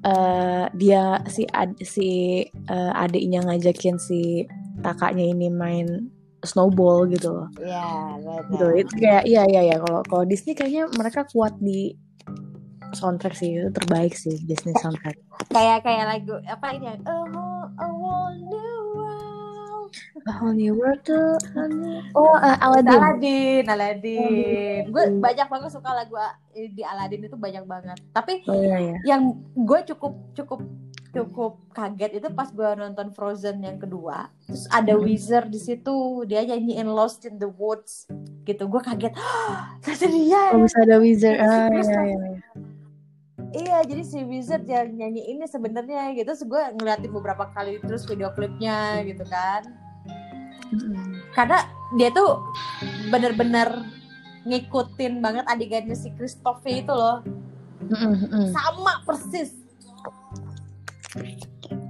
S2: eh, dia si ad, si eh, adiknya ngajakin si kakaknya ini main snowball gitu loh.
S1: Ya
S2: gitu itu kayak iya iya ya kalau kalau Disney kayaknya mereka kuat di soundtrack sih itu terbaik sih Disney soundtrack.
S1: Kayak kayak lagu apa ini a whole new world
S2: A Whole New World tuh oh eh, Aladdin.
S1: Aladin Aladin gue banyak banget suka lagu A- di Aladin itu banyak banget. Tapi
S2: oh iya iya.
S1: yang gue cukup cukup cukup kaget itu pas gue nonton Frozen yang kedua. Terus ada
S2: Hmm.
S1: Wizard di situ. Dia nyanyiin Lost in the Woods. Gitu. Gue kaget ternyata dia
S2: oh bisa ada Wizard ah iya
S1: pas-
S2: iya iya.
S1: iya jadi si Wizard yang nyanyi ini sebenarnya gitu terus gue ngeliatin beberapa kali terus video klipnya gitu kan
S2: Mm-mm.
S1: karena dia tuh bener-bener ngikutin banget adegannya si Christophe itu loh
S2: Mm-mm, mm-mm.
S1: sama persis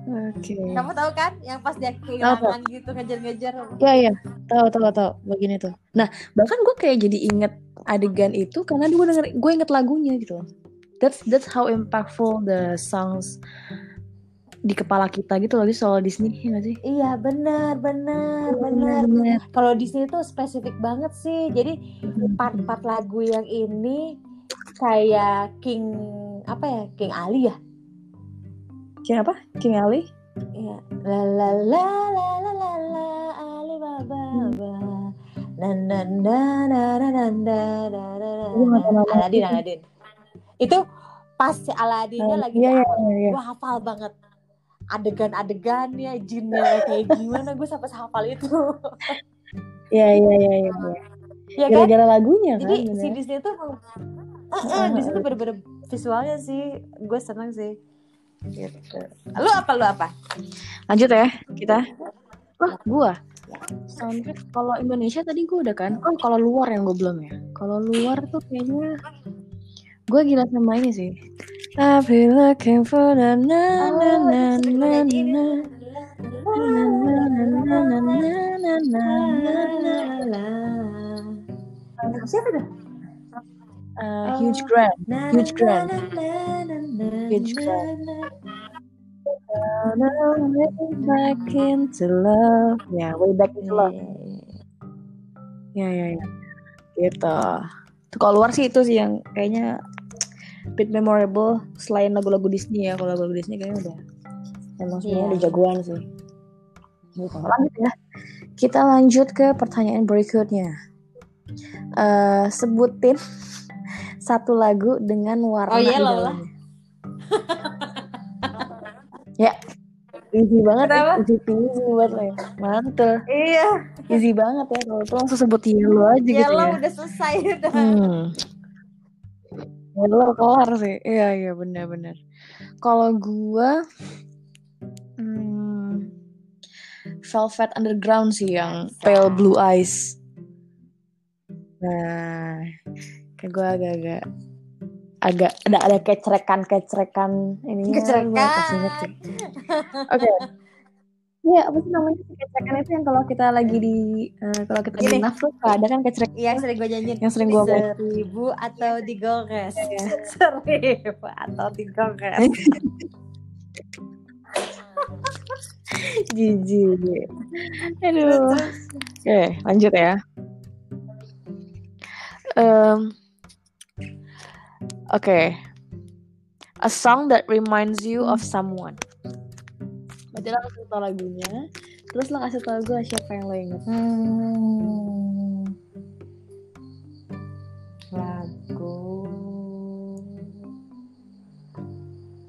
S2: Oke.
S1: kamu tahu kan yang pas dia kehilangan gitu ngejar-ngejar
S2: Ya ya, tahu tahu tahu begini tuh. Nah bahkan gue kayak jadi inget adegan itu karena gue denger gue inget lagunya gitu. That's that's how impactful the songs di kepala kita gitu loh di soal Disney ya gak sih?
S1: Iya benar benar benar.
S2: Bener.
S1: Kalau di sini tuh spesifik banget sih. Jadi part-part lagu yang ini kayak King apa ya King Ali ya.
S2: King apa? King Ali?
S1: Iya. La la la la la la la Ali Baba ba. Na na na na na na na na na
S2: Gue nggak tahu
S1: na.
S2: nama
S1: Aladin
S2: itu.
S1: Aladin. Itu pas si Aladinnya
S2: Oh,
S1: lagi
S2: iya, iya, iya.
S1: Gue hafal banget adegan-adegannya jinnya kayak gimana gue sampai hafal itu
S2: Iya iya iya iya. iya.
S1: ya kan
S2: Gara-gara lagunya kan.
S1: jadi si
S2: bener.
S1: Disney tuh eh, eh, di situ bener-bener visualnya sih gue seneng sih gitu lu apa lu apa
S2: Lanjut ya kita. Wah gua soundtrack kalau Indonesia tadi gue udah kan. Oh kalau luar yang gue belum ya. Kalau luar tuh kayaknya Gue gila sama ini sih. I'll be looking for na na na na na na huge grand, huge grand, huge grand. Way back into love, ya, yeah, way back into love. Ya, yeah, ya, yeah, ya. Gitu. Tuh kalau luar sih itu sih yang kayaknya bit memorable selain lagu-lagu Disney ya. Kalau lagu-lagu Disney kayaknya udah emang semuanya
S1: Iya.
S2: udah jagoan sih. Gitu. Lanjut ya. Kita lanjut ke pertanyaan berikutnya. Eh sebutin satu lagu dengan warna
S1: Oh,
S2: di
S1: Yellow lah.
S2: dalamnya. ya, easy banget ya,
S1: Kenapa?
S2: easy peasy buat lo ya. Mantul.
S1: iya
S2: Easy banget ya kalau itu langsung sebut yellow aja gitu
S1: yellow
S2: ya.
S1: udah selesai udah
S2: Hmm. Yellow kelar sih. Iya iya benar-benar. Kalau gua hmm, Velvet Underground sih yang Pale Blue Eyes. Nah, kayak gue agak-agak agak ada ada kecerekan kecerekan ini
S1: Kecerekan.
S2: Oke. Iya, apa sih namanya sih kecerekan itu yang kalau kita lagi di eh, kalau kita lagi nafsu ada kan kecerek
S1: yang sering gue nyanyiin
S2: Yang sering gua main.
S1: seribu atau digores
S2: Iya.
S1: seribu atau digores
S2: jijik. Aduh. Oke, lanjut ya. Um, Oke. A song that reminds you of someone. Berarti lo kasih tau lagunya, terus lo kasih tau gue siapa yang lo inget.
S1: Hmm. Lagu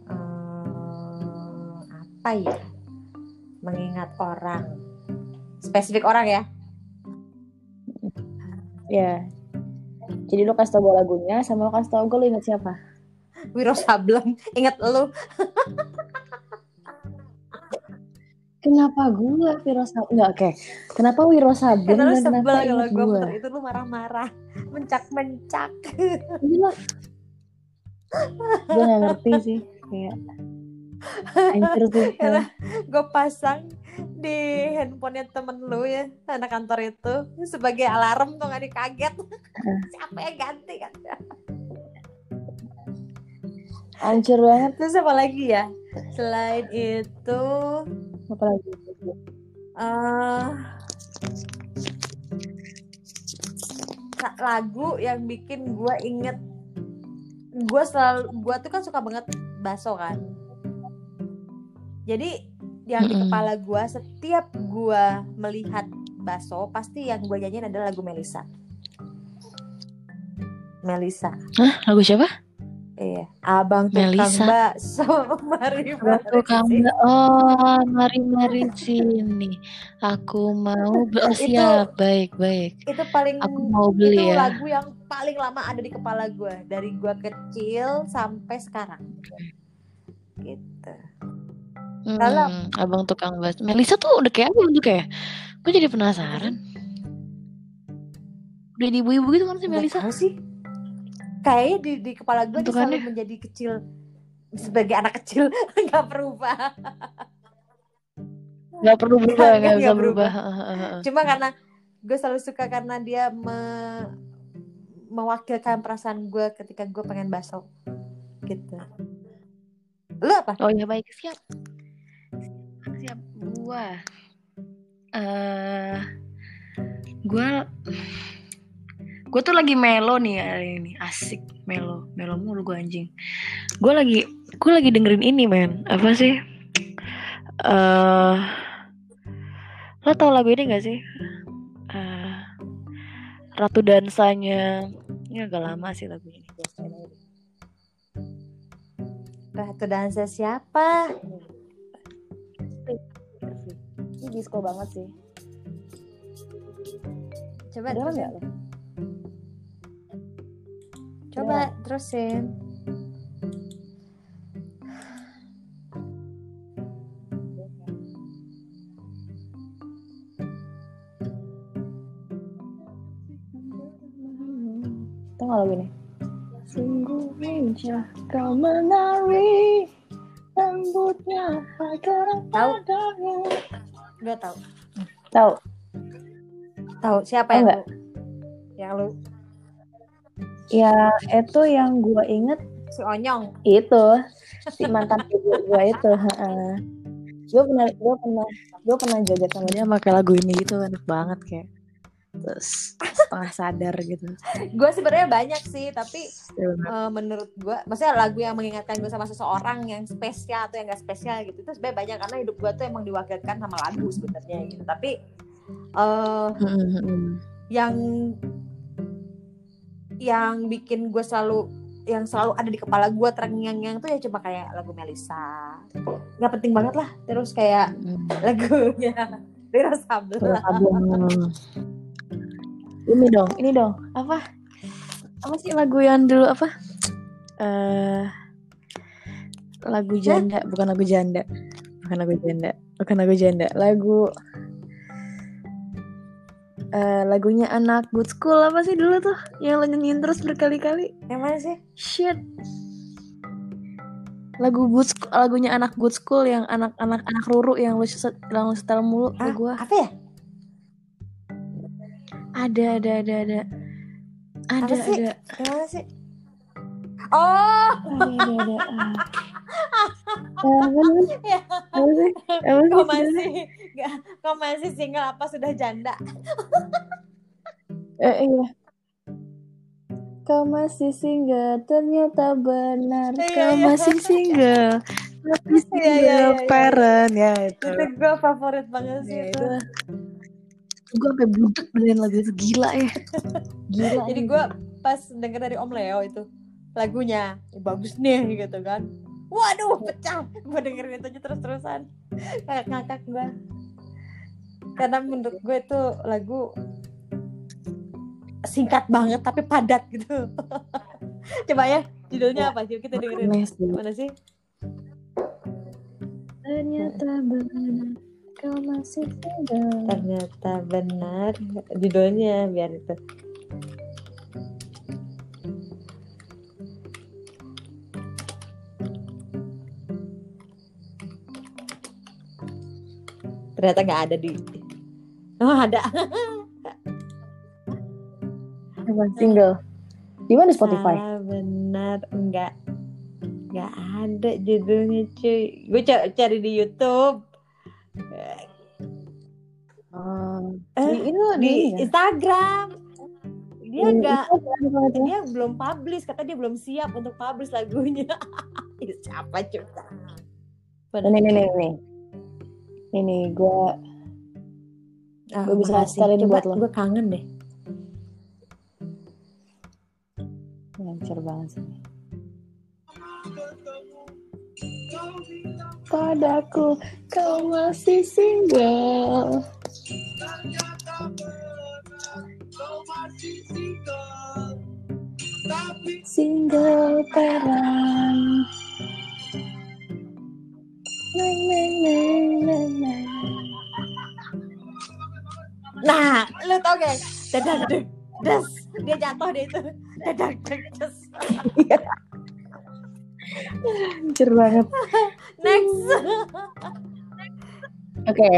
S1: eh, apa ya? Mengingat orang. Spesifik orang ya?
S2: Ya. Jadi lo kasih tau gue lagunya, sama lo kasih tau gue lo inget siapa.
S1: Wiro Sableng. Ingat lu?
S2: Kenapa gue Wiro Sableng? Enggak, oke. Kenapa Wiro Sableng dan
S1: sebel
S2: kenapa
S1: kalau gue puter itu lu marah-marah. Mencak-mencak.
S2: Gila. gue gak ngerti sih. Kayak... Anjir sih.
S1: Karena gue pasang di handphonenya temen lu ya anak kantor itu sebagai alarm tuh nggak dikaget siapa yang ganti kan
S2: Hancur banget.
S1: terus apa lagi ya selain itu
S2: Apa lagi?
S1: Sa- lagu yang bikin gue inget. Gue selalu gue tuh kan suka banget baso kan. Jadi yang di kepala gue setiap gue melihat baso pasti yang gue nyanyiin adalah lagu Melisa Melisa
S2: Hah? Lagu siapa?
S1: Iya abang tukang bakso mari mari
S2: Tukang
S1: sini.
S2: Oh, mari mari sini. Aku mau oh,
S1: Itu-
S2: siap. Baik, baik.
S1: itu paling
S2: Aku mau beli
S1: itu
S2: ya.
S1: lagu yang paling lama ada di kepala gue dari gue kecil sampai sekarang gitu
S2: Hmm,
S1: Kalau-
S2: abang tukang bakso. Melisa tuh udah kayak apa kayak? Gue jadi penasaran. Udah di ibu-ibu gitu kan si Melisa?
S1: sih kayaknya di, di kepala gue
S2: Bentukannya?
S1: selalu menjadi kecil sebagai anak kecil nggak berubah
S2: Gak perlu berubah,
S1: Nggak,
S2: gak
S1: nggak
S2: bisa
S1: berubah.
S2: berubah.
S1: cuma karena gue selalu suka karena dia me- mewakilkan perasaan gue ketika gue pengen bakso gitu lu apa
S2: Oh ya baik siap. Siap, siap. Gua eh gua tuh lagi melo nih hari ini. Asik melo. Melo mulu gua anjing. Gua lagi gua lagi dengerin ini, men. Apa sih? Eh Lo tau lagu ini gak sih? Eh Ratu Dansanya Ini agak lama sih lagu ini
S1: Ratu dansa siapa
S2: Ini disco banget sih
S1: coba terusin. Coba terusin
S2: Tau gak lagu ini? Sungguh indah kau menari Rambutnya bergerak
S1: Tahu.
S2: padamu
S1: Gak tahu
S2: Tahu
S1: tahu siapa
S2: Tahu
S1: yang
S2: nggak?
S1: lu yang lu
S2: Ya itu yang gue inget
S1: si Onyong.
S2: itu Si mantan ibu gue itu Gue pernah Gue pernah Gue pernah joget sama dia pakai lagu ini gitu Enak banget kayak. Terus setengah sadar gitu.
S1: Gue sebenarnya banyak sih tapi
S2: Ya,
S1: eh, menurut gue maksudnya lagu yang mengingatkan gue sama seseorang yang spesial atau yang gak spesial gitu itu sebenarnya banyak karena hidup gue tuh emang diwakilkan sama lagu sebenarnya gitu. Tapi eh yang yang bikin gue selalu yang selalu ada di kepala gue terngiang-ngiang tuh ya cuma kayak lagu Melisa nggak penting banget lah terus kayak lagunya Rira Sabla
S2: ini dong, ini dong. Apa? Apa sih lagu yang dulu apa? Eh lagu janda, bukan lagu janda. Bukan lagu janda. Bukan lagu janda. Lagu eh lagunya anak good school apa sih dulu tuh yang nyanyiin terus berkali-kali?
S1: Yang mana sih?
S2: Shit. Lagu good school, lagunya anak good school yang anak-anak anak ruru yang set, yang lo setel mulu ke
S1: ah,
S2: gua.
S1: apa ya?
S2: Ada ada ada ada. Ada
S1: Apa sih?
S2: ada.
S1: Yang mana sih? Oh!
S2: Ada ada ada. ah.
S1: Ya. Kau masih kau masih single apa sudah janda
S2: Eh, iya. Kau masih single, ternyata benar.
S1: Iya,
S2: Kau
S1: iya.
S2: masih single, tapi
S1: Iya,
S2: single
S1: iya, iya, iya.
S2: parent ya itu.
S1: itu gue favorit banget sih
S2: Ya,
S1: itu.
S2: Gue sampai budek dengan lagu itu gila ya. Gila.
S1: jadi gue pas denger dari Om Leo itu lagunya "Ih, bagus nih gitu kan waduh pecah. Gue dengerin itu aja terus terusan kayak ngakak gue karena menurut gue itu lagu singkat banget tapi padat gitu. Coba ya judulnya apa? Sih kita dengerin. Mana sih?
S2: Ternyata benar. Kau masih single.
S1: ternyata benar. Judulnya biar itu ternyata nggak ada di oh ada.
S2: Apa, single. Di mana Spotify?
S1: Salah benar. Enggak enggak ada judulnya cuy. Gue cari di YouTube.
S2: Oh,
S1: Eh,
S2: di, ini loh, di,
S1: di
S2: ya?
S1: Instagram. Dia
S2: kalau itu.
S1: dia belum publish. Kata dia belum siap untuk publish lagunya. Siapa coba
S2: ini ini ini ini gue
S1: Ah,
S2: Gua bisa setelin buat lo.
S1: gue kangen deh.
S2: Lancar banget sih. Padaku kau masih single. Single terang
S1: nah lu tau gak? Dadak deg des. Dia jatuh deh itu. Dadak deg des.
S2: Hancur banget.
S1: Next.
S2: Oke.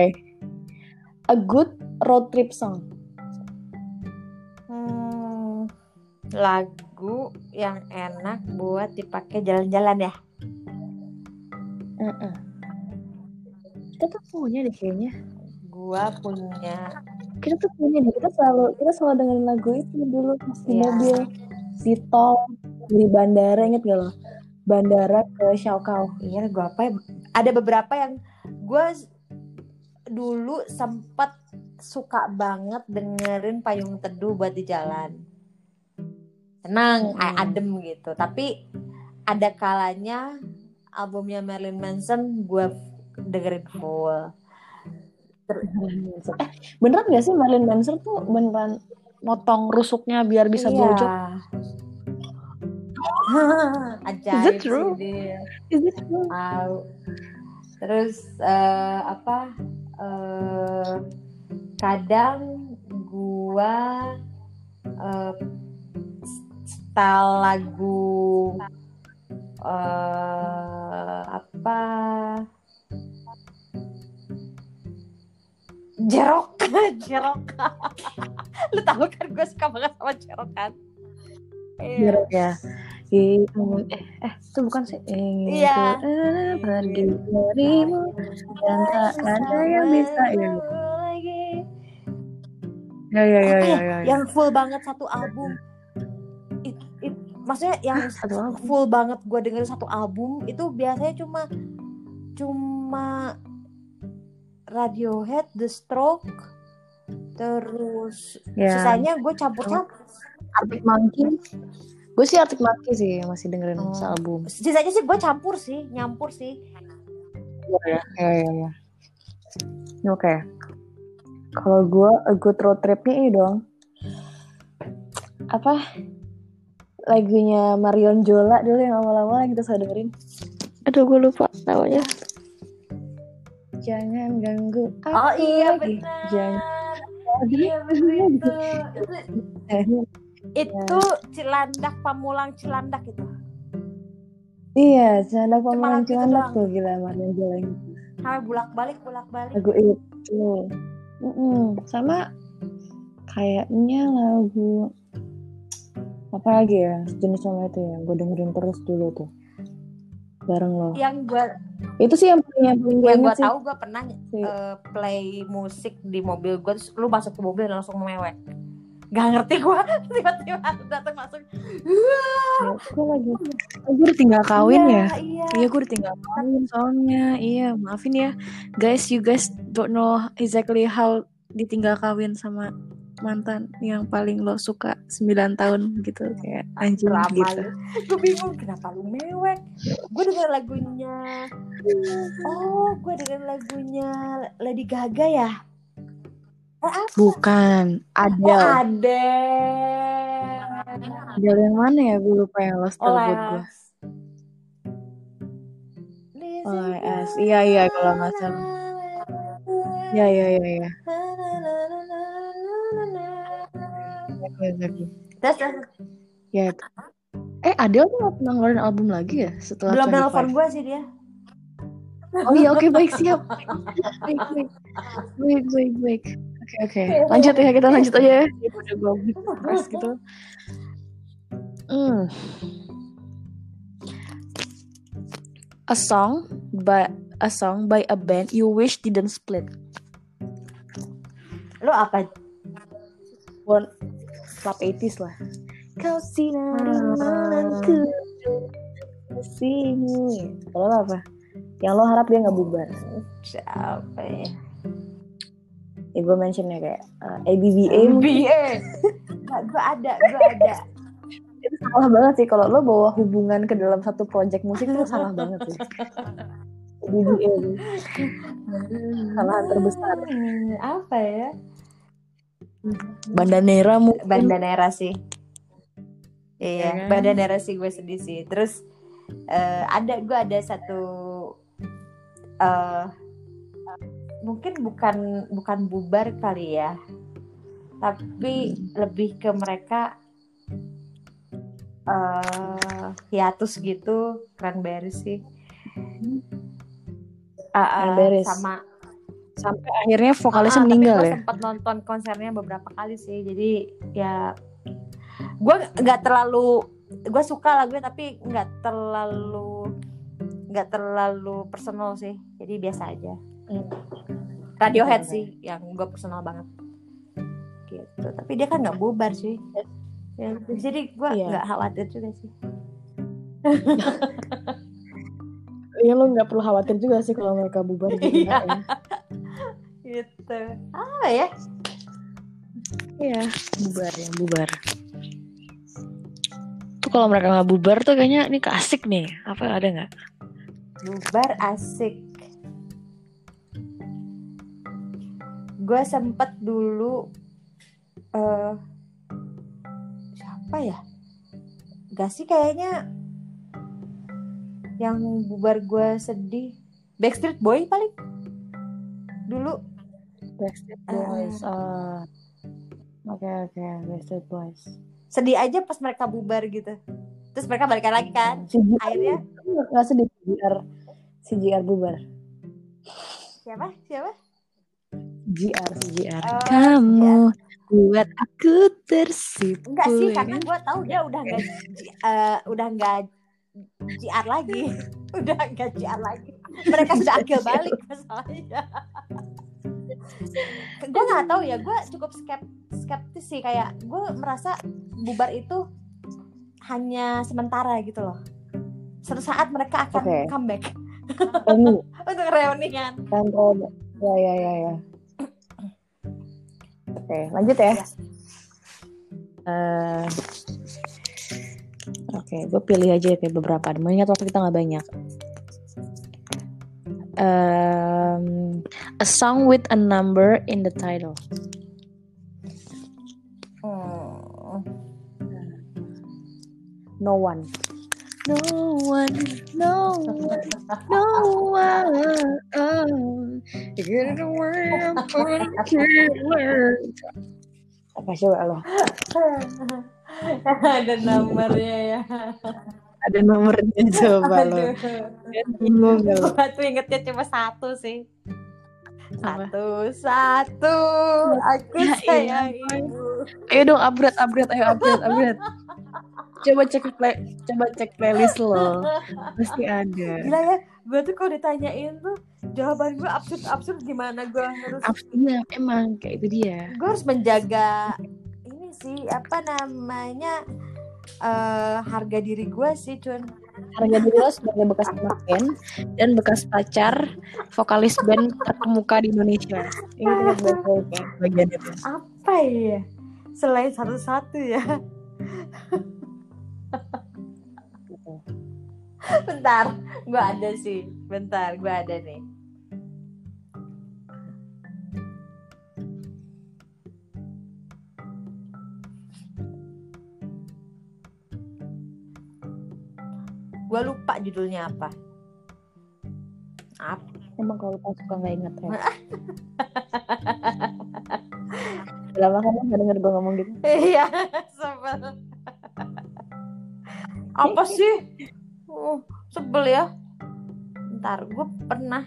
S2: A good road trip song.
S1: Hmm, lagu yang enak buat dipakai jalan-jalan ya.
S2: Heeh. Kita tuh punya deh kayaknya
S1: Gua punya
S2: kita tuh punya deh kita selalu kita selalu dengerin lagu itu dulu pas di
S1: Iya.
S2: mobil di tol di bandara inget gak lo bandara ke Siaokau
S1: iya gua apa ya? Ada beberapa yang gua dulu sempat suka banget dengerin payung teduh buat di jalan. Tenang,
S2: Hmm.
S1: adem gitu. Tapi ada kalanya albumnya Marilyn Manson gua dengerin full.
S2: eh beneran gak sih Marilyn Manson tuh beneran motong rusuknya biar bisa
S1: Iya.
S2: blowjob
S1: Ajaib
S2: Is it true?
S1: sih
S2: is it true
S1: Tahu. Terus eh, apa? eh, kadang gua eh, style lagu eh, apa? Jerok, jerok. Lu tahu kan gue suka banget sama jerok kan? Iya.
S2: Jeruk ya Ih, eh, eh, itu bukan sih ingin
S1: Iya.
S2: eh, pergi darimu dan tak ada yang bisa ya
S1: lagi.
S2: ya ya ya ya,
S1: ya?
S2: ya, ya.
S1: Yang full banget satu album. It, it, maksudnya yang full banget gue dengerin satu album itu biasanya cuma cuma Radiohead, The Stroke, terus
S2: Ya.
S1: sisanya gue campur-campur.
S2: Arctic Monkey gue sih Arctic Monkey sih yang masih dengerin
S1: Oh.
S2: sealbum
S1: Sisanya sih gue campur sih, nyampur sih.
S2: ya ya ya ya oke kalau gue a good road tripnya ini dong apa lagunya Marion Jola dulu yang awal-awal yang kita selalu dengerin aduh gue lupa namanya jangan ganggu aku
S1: Oh iya benar.
S2: jangan.
S1: Iya benar. itu. Itu itu Cilandak Pamulang Cilandak itu.
S2: Iya Cilandak Pamulang Cilandak tuh gila Marion Jola yang
S1: sampai bolak balik bolak balik
S2: lagu itu. Mm-mm. sama kayaknya lagu apa lagi ya jenis sama itu ya gue dengerin terus dulu tuh bareng lo.
S1: Yang gue
S2: itu sih yang paling yang paling gue
S1: yang tahu gue pernah eh, play musik di mobil gue terus lu masuk ke mobil dan langsung mewek. Gak ngerti gue tiba-tiba datang masuk
S2: Ya, gue lagi oh, gue udah tinggal kawin ya?
S1: iya.
S2: Iya gue udah tinggal kawin soalnya. Iya maafin ya. Guys you guys don't know exactly how ditinggal kawin sama mantan yang paling lo suka 9 tahun gitu kayak anjing
S1: Lama
S2: gitu.
S1: gue bingung kenapa lu mewek? Gue denger lagunya. Oh gue denger lagunya Lady Gaga ya? Eh, apa?
S2: bukan
S1: oh
S2: Adele.
S1: Ada
S2: Adele yang mana ya? Gue lupa yang Lost Good gue OS iya iya kalau nggak salah. Iya iya iya iya. Exactly,
S1: Terus, terus
S2: ya eh Adele tuh nggak pernah ngeluarin album lagi ya setelah
S1: belum
S2: 25?
S1: nelfon gue sih dia
S2: Oh iya oke baik siap. Baik baik baik baik baik. Oke oke lanjut ya kita lanjut aja ya. Udah gue press gitu. Hmm. A song by a song by a band you wish didn't split.
S1: Lo apa?
S2: One club 80s lah. Kau sinari malamku sini. Kalau apa? Yang lo harap dia nggak bubar.
S1: Siapa ya?
S2: Ya gue mentionnya kayak uh, ABBA mungkin.
S1: BA. gue ada, gue ada.
S2: Itu salah banget sih kalau lo bawa hubungan ke dalam satu project musik itu salah banget sih. ABBA. Kesalahan terbesar.
S1: Apa ya?
S2: Bandanera mungkin.
S1: Bandanera sih.
S2: Ya
S1: Iya,
S2: kan?
S1: Bandanera sih gue sedih sih. Terus eh, ada gue ada satu eh mungkin bukan bukan bubar kali ya, tapi lebih ke mereka eh hiatus gitu, cranberry sih. Ah, ah,
S2: Cranberries.
S1: sama
S2: Sampai akhirnya vokalisnya
S1: Ah,
S2: meninggal
S1: tapi
S2: ya.
S1: sempat nonton konsernya beberapa kali sih jadi ya gue nggak terlalu gue suka lagunya tapi nggak terlalu nggak terlalu personal sih jadi biasa aja
S2: Hmm.
S1: Radiohead sih yang gue personal banget gitu tapi dia kan nggak bubar sih ya, jadi gue
S2: Iya.
S1: nggak khawatir juga sih
S2: Iya lo nggak perlu khawatir juga sih kalau mereka bubar
S1: Iya.
S2: ya.
S1: Gitu. Apa ya?
S2: Iya, bubar ya, bubar. Tuh kalau mereka nggak bubar tuh kayaknya ini asik nih. Apa ada nggak?
S1: bubar asik. Gue sempet dulu eh siapa ya? Gak sih kayaknya yang bubar gue sedih. Backstreet Boy paling. Dulu
S2: Backstreet
S1: Boys.
S2: Ah. Oke oke, Backstreet Boys.
S1: sedih aja pas mereka bubar gitu terus mereka balikan lagi kan
S2: JR
S1: akhirnya
S2: nggak sedih si JR bubar.
S1: siapa siapa
S2: si JR.
S1: Oh,
S2: Kamu buat aku tersipu.
S1: enggak sih karena gue tahu dia udah nggak eh, udah nggak JR lagi udah nggak JR lagi mereka sudah akil balik masalahnya gue nggak tahu ya gue cukup skep skeptis sih kayak gue merasa bubar itu hanya sementara gitu loh suatu saat mereka akan
S2: Oke.
S1: comeback
S2: Oh, ini
S1: untuk reunian
S2: kan oh, ya ya ya ya. Oke, lanjut ya.
S1: Ya.
S2: Eh, Oke, gue pilih aja kayak beberapa. Mengingat waktu kita nggak banyak. Um, a song with a number in the title.
S1: Hmm.
S2: No one. No one, no one, no one. Oh, you get it away, I'm gonna kill her. Apa coba lo?
S1: ada nomornya ya
S2: Ada nomornya coba lo. Bingung gak lo?
S1: Tuh ingetnya cuma satu sih.
S2: Apa?
S1: Satu, satu. Aku
S2: Ya
S1: sayang ibu.
S2: Ayo dong upgrade, upgrade, ayo upgrade, upgrade. Coba cek play, coba cek playlist lo. Pasti ada.
S1: Gila ya, gue tuh kalau ditanyain tuh jawaban gue absurd absurd gimana gue harus
S2: Iya, emang kayak itu dia.
S1: gue harus menjaga ini sih apa namanya eh harga diri gue sih cun.
S2: Harga diri lo sebagai bekas anak band dan bekas pacar vokalis band terkemuka di Indonesia. Ini bagian itu.
S1: apa ya? Selain satu-satu ya. Bentar gue ada sih. Bentar gue ada nih gue lupa judulnya apa apa
S2: Emang kalau pas suka nggak inget ya. Lama kan nggak denger gue ngomong gitu.
S1: Iya, sebel. Apa sih? Oh, sebel ya. bentar gue pernah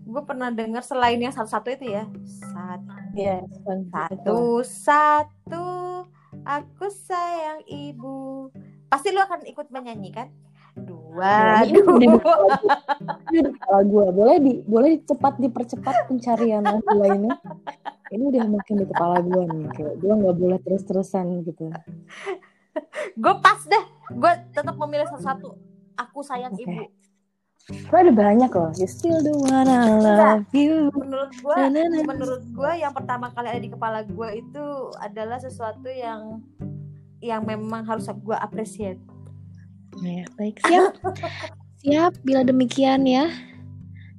S1: gue pernah dengar selain yang satu-satu itu ya satu
S2: Iya,
S1: satu satu aku sayang ibu pasti lu akan ikut menyanyi kan dua
S2: ini
S1: dua.
S2: Ini kepala gue boleh di boleh cepat dipercepat pencarian lagu lainnya ini udah makin di kepala gue nih kayak gue nggak boleh terus terusan gitu.
S1: Gue pas deh. Gue tetap memilih satu-satu aku sayang
S2: Oke.
S1: ibu.
S2: Gue ada banyak loh. You still the one I love you.
S1: Menurut gue menurut gue yang pertama kali ada di kepala gue itu adalah sesuatu yang yang memang harus gue appreciate
S2: ya baik. Siap? Siap bila demikian ya.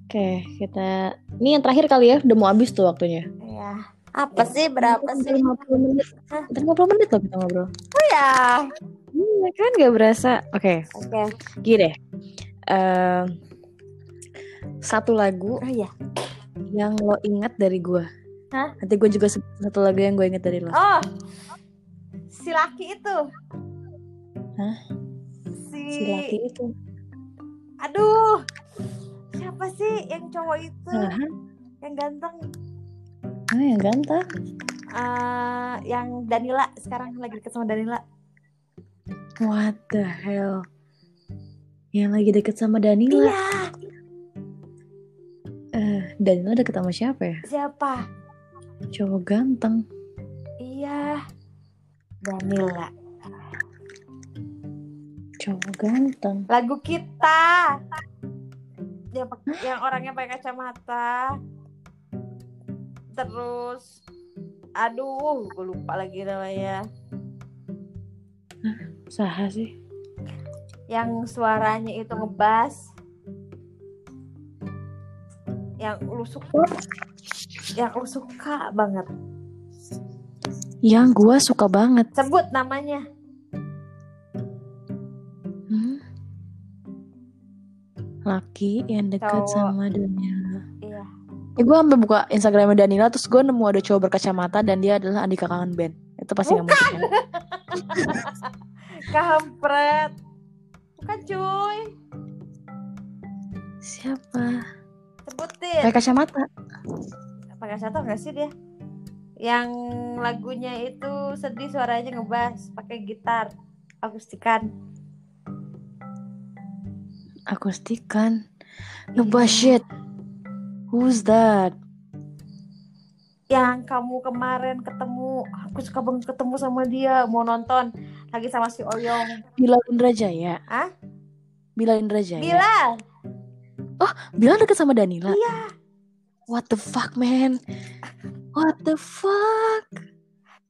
S2: Oke kita ini yang terakhir kali ya udah mau habis tuh waktunya.
S1: Ya apa sih berapa sih?
S2: 50 menit.
S1: Hah?
S2: Udah 50 menit loh kita ngobrol.
S1: Ya
S2: Iya. Kan gak berasa. Oke.
S1: Oke.
S2: Gini deh. Em, Satu lagu
S1: oh iya.
S2: yang lo ingat dari gue
S1: Hah?
S2: Nanti gue juga satu lagu yang gue ingat dari lo.
S1: Oh si laki itu.
S2: Hah?
S1: Si,
S2: Si laki itu.
S1: Aduh siapa sih yang cowok itu?
S2: Hah?
S1: yang ganteng?
S2: Ah, yang ganteng.
S1: Eh, yang Danila sekarang lagi deket sama Danila.
S2: What the hell? Yang lagi deket sama Danila?
S1: Iya.
S2: Eh, Danila deket sama siapa ya?
S1: siapa?
S2: Cowok ganteng.
S1: Iya. Danila
S2: Cowok ganteng.
S1: Lagu kita. Yang, yang orangnya pakai kacamata. Terus aduh gue lupa lagi namanya.
S2: Saha sih.
S1: Yang suaranya itu ngebas. Yang lu suka yang lu suka banget.
S2: Yang gue suka banget.
S1: Sebut namanya
S2: Laki yang dekat
S1: Cowok.
S2: sama Danila.
S1: iya
S2: Eh, gue sampai buka Instagramnya Danila terus gue nemu ada cowok berkacamata dan dia adalah Andika Kangen Band. Itu pasti nggak mungkin.
S1: kampret bukan cuy
S2: Siapa?
S1: sebutin
S2: Pakai kacamata.
S1: pakai satu nggak sih dia yang lagunya itu sedih suaranya ngebas pakai gitar akustikan
S2: Akustikan. Ngebas shit. Who's that?
S1: yang kamu kemarin ketemu aku suka banget ketemu sama dia mau nonton lagi sama si Oyong
S2: Bila Indrajaya.
S1: Hah?
S2: Bila Indrajaya.
S1: Bilal
S2: Bila deket sama Danila.
S1: iya
S2: What the fuck man? What the fuck?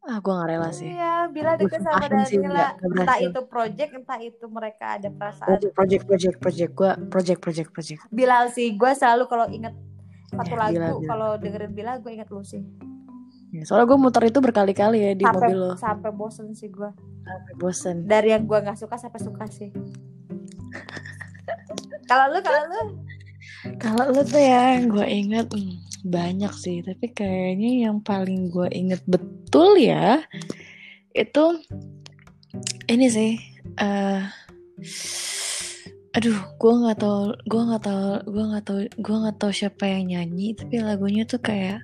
S2: Ah gue gak rela sih.
S1: iya Bilal deket sama Danila entah itu project entah itu mereka ada perasaan
S2: Project, project, project, project. Gue project, project, project.
S1: Bilal sih gue selalu kalau inget satu
S2: Ya,
S1: lagu kalau dengerin Bilal gue inget lu sih
S2: Ya, soalnya gue muter itu berkali-kali ya di
S1: sampai
S2: mobil lo.
S1: sampai bosen sih gue
S2: Sampai bosen.
S1: dari yang gue nggak suka sampai suka sih kalau lu kalau lu
S2: Kalau lu tuh ya, gue inget hmm, banyak sih. Tapi kayaknya yang paling gue inget betul ya itu ini sih. eh aduh, gue nggak tahu, gue nggak tahu, gue nggak tahu, gue nggak tahu siapa yang nyanyi. Tapi lagunya tuh kayak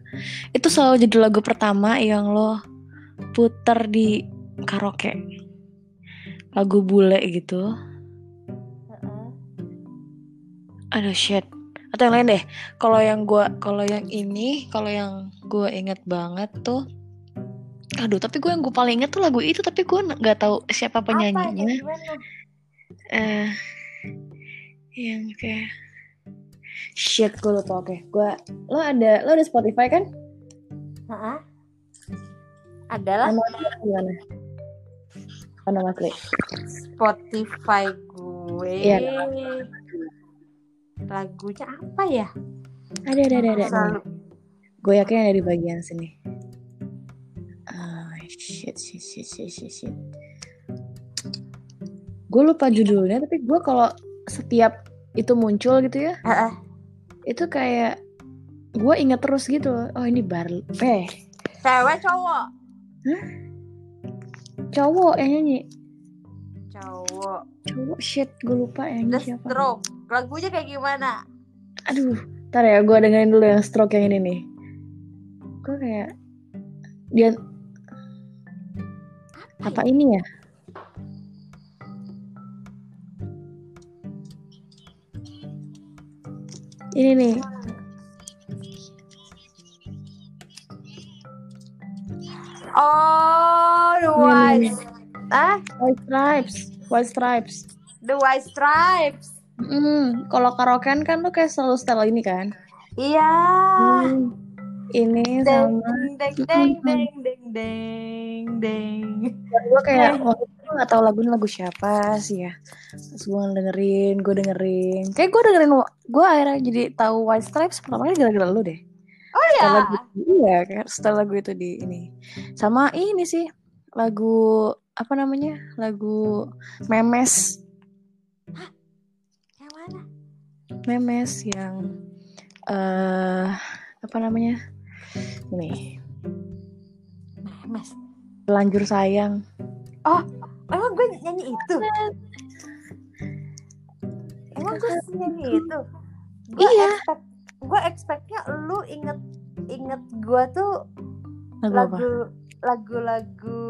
S2: itu selalu jadi lagu pertama yang lo puter di karaoke. Lagu bule gitu. Aduh shit. Atau yang lain deh. Kalau yang gua kalau yang ini, kalau yang gue inget banget tuh Aduh, tapi gue yang gue paling inget tuh lagu itu, tapi gue nggak tahu siapa
S1: apa
S2: penyanyinya.
S1: gimana
S2: Eh, yang kayak shit, gue lupa. Oke, gue lo ada lo ada Spotify kan?
S1: Heeh. adalah
S2: Nama gimana? Apa nama asli?
S1: Spotify gue
S2: Iya.
S1: Lagunya apa ya
S2: Ada, ada, ada, ada.
S1: Selalu
S2: Gue yakin ada di bagian sini. Ah, shit, shit, shit, shit, shit, shit. Gue lupa judulnya, tapi gue kalau setiap itu muncul gitu ya,
S1: Heeh.
S2: itu kayak gue inget terus gitu. Oh ini bar, eh
S1: cewek cowok
S2: cowok yang nyanyi.
S1: cowok
S2: Cowok shit, gue lupa yang
S1: The
S2: nyanyi siapa.
S1: Stroke lagunya kayak gimana
S2: Aduh, ntar ya gue dengerin dulu yang stroke yang ini nih. Gue kayak dia apa ini ya? Ini nih.
S1: Oh, the
S2: Ini
S1: white, ah,
S2: White Stripes, White Stripes.
S1: the white stripes.
S2: Hmm, kalau karaokean kan tuh kayak selalu style ini kan.
S1: Iya.
S2: Hmm, ini
S1: Deng,
S2: sama
S1: deng, deng, deng, deng, deng, deng.
S2: gue kayak waktu itu gue gak tahu lagunya lagu siapa sih ya. Terus gue dengerin, gue dengerin. Kayak gue dengerin, gue akhirnya jadi tahu White Stripes pertama kali gara-gara lu deh.
S1: Oh
S2: Setelah
S1: ya.
S2: lagu, iya, kayak setelah lagu itu di ini. Sama ini sih lagu apa namanya? Lagu Memes, Memes yang eh apa namanya? Ini
S1: Mas.
S2: Lanjur sayang.
S1: Emang gue nyanyi itu? Emang gue nyanyi itu? Gue
S2: Iya.
S1: expect, gue expectnya lu inget inget gue tuh
S2: Lagu apa?
S1: lagu lagu-lagu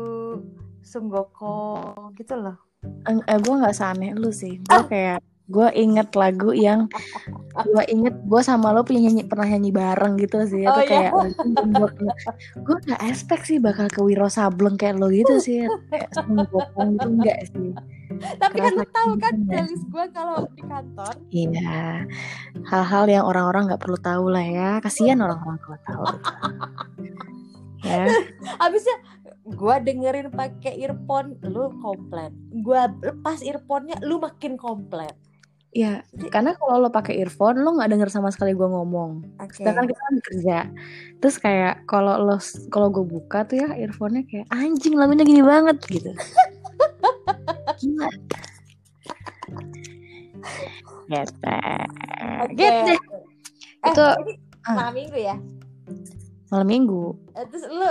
S1: Sunggoko gitu loh.
S2: Eh, gue nggak seaneh lu sih gue kayak gue inget lagu yang gue inget gue sama lo punya nyanyi pernah nyanyi bareng gitu sih
S1: Oh,
S2: itu
S1: iya.
S2: kayak gue nggak expect sih bakal ke Wiro Sableng kayak lo gitu sih kayak gitu enggak sih
S1: Tapi kan
S2: Kerasa
S1: tahu kan
S2: gitu
S1: playlist gue kalau di kantor.
S2: iya hal-hal yang orang-orang nggak perlu tahu lah ya kasihan orang-orang kalau tahu ya
S1: Abisnya gue dengerin pakai earphone, lu komplain. Gue lepas earphone-nya, lu makin komplain.
S2: Ya karena kalau lo pakai earphone lo nggak denger sama sekali gue ngomong
S1: Oke.
S2: Sedangkan kita kan kerja. Terus kayak kalau lo kalau gue buka tuh ya earphone-nya kayak anjing lagunya gini banget gitu. Gila. Gitu.
S1: Oke.
S2: Gitu.
S1: Eh,
S2: Itu ah.
S1: malam minggu ya.
S2: malam minggu.
S1: Eh, Terus lu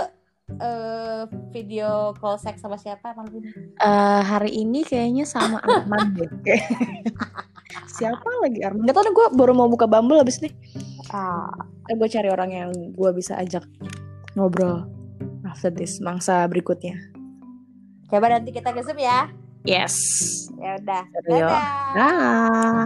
S1: eh, video call seks sama siapa malam ini?
S2: Eh hari ini kayaknya sama Arman deh. Siapa lagi Arman? Gak tau deh gue baru mau buka Bumble abis nih.
S1: Ah,
S2: Eh, gue cari orang yang gue bisa ajak ngobrol after this mangsa berikutnya.
S1: coba nanti kita ke Zoom ya.
S2: Yes.
S1: Ya udah. Dadah.
S2: Dah.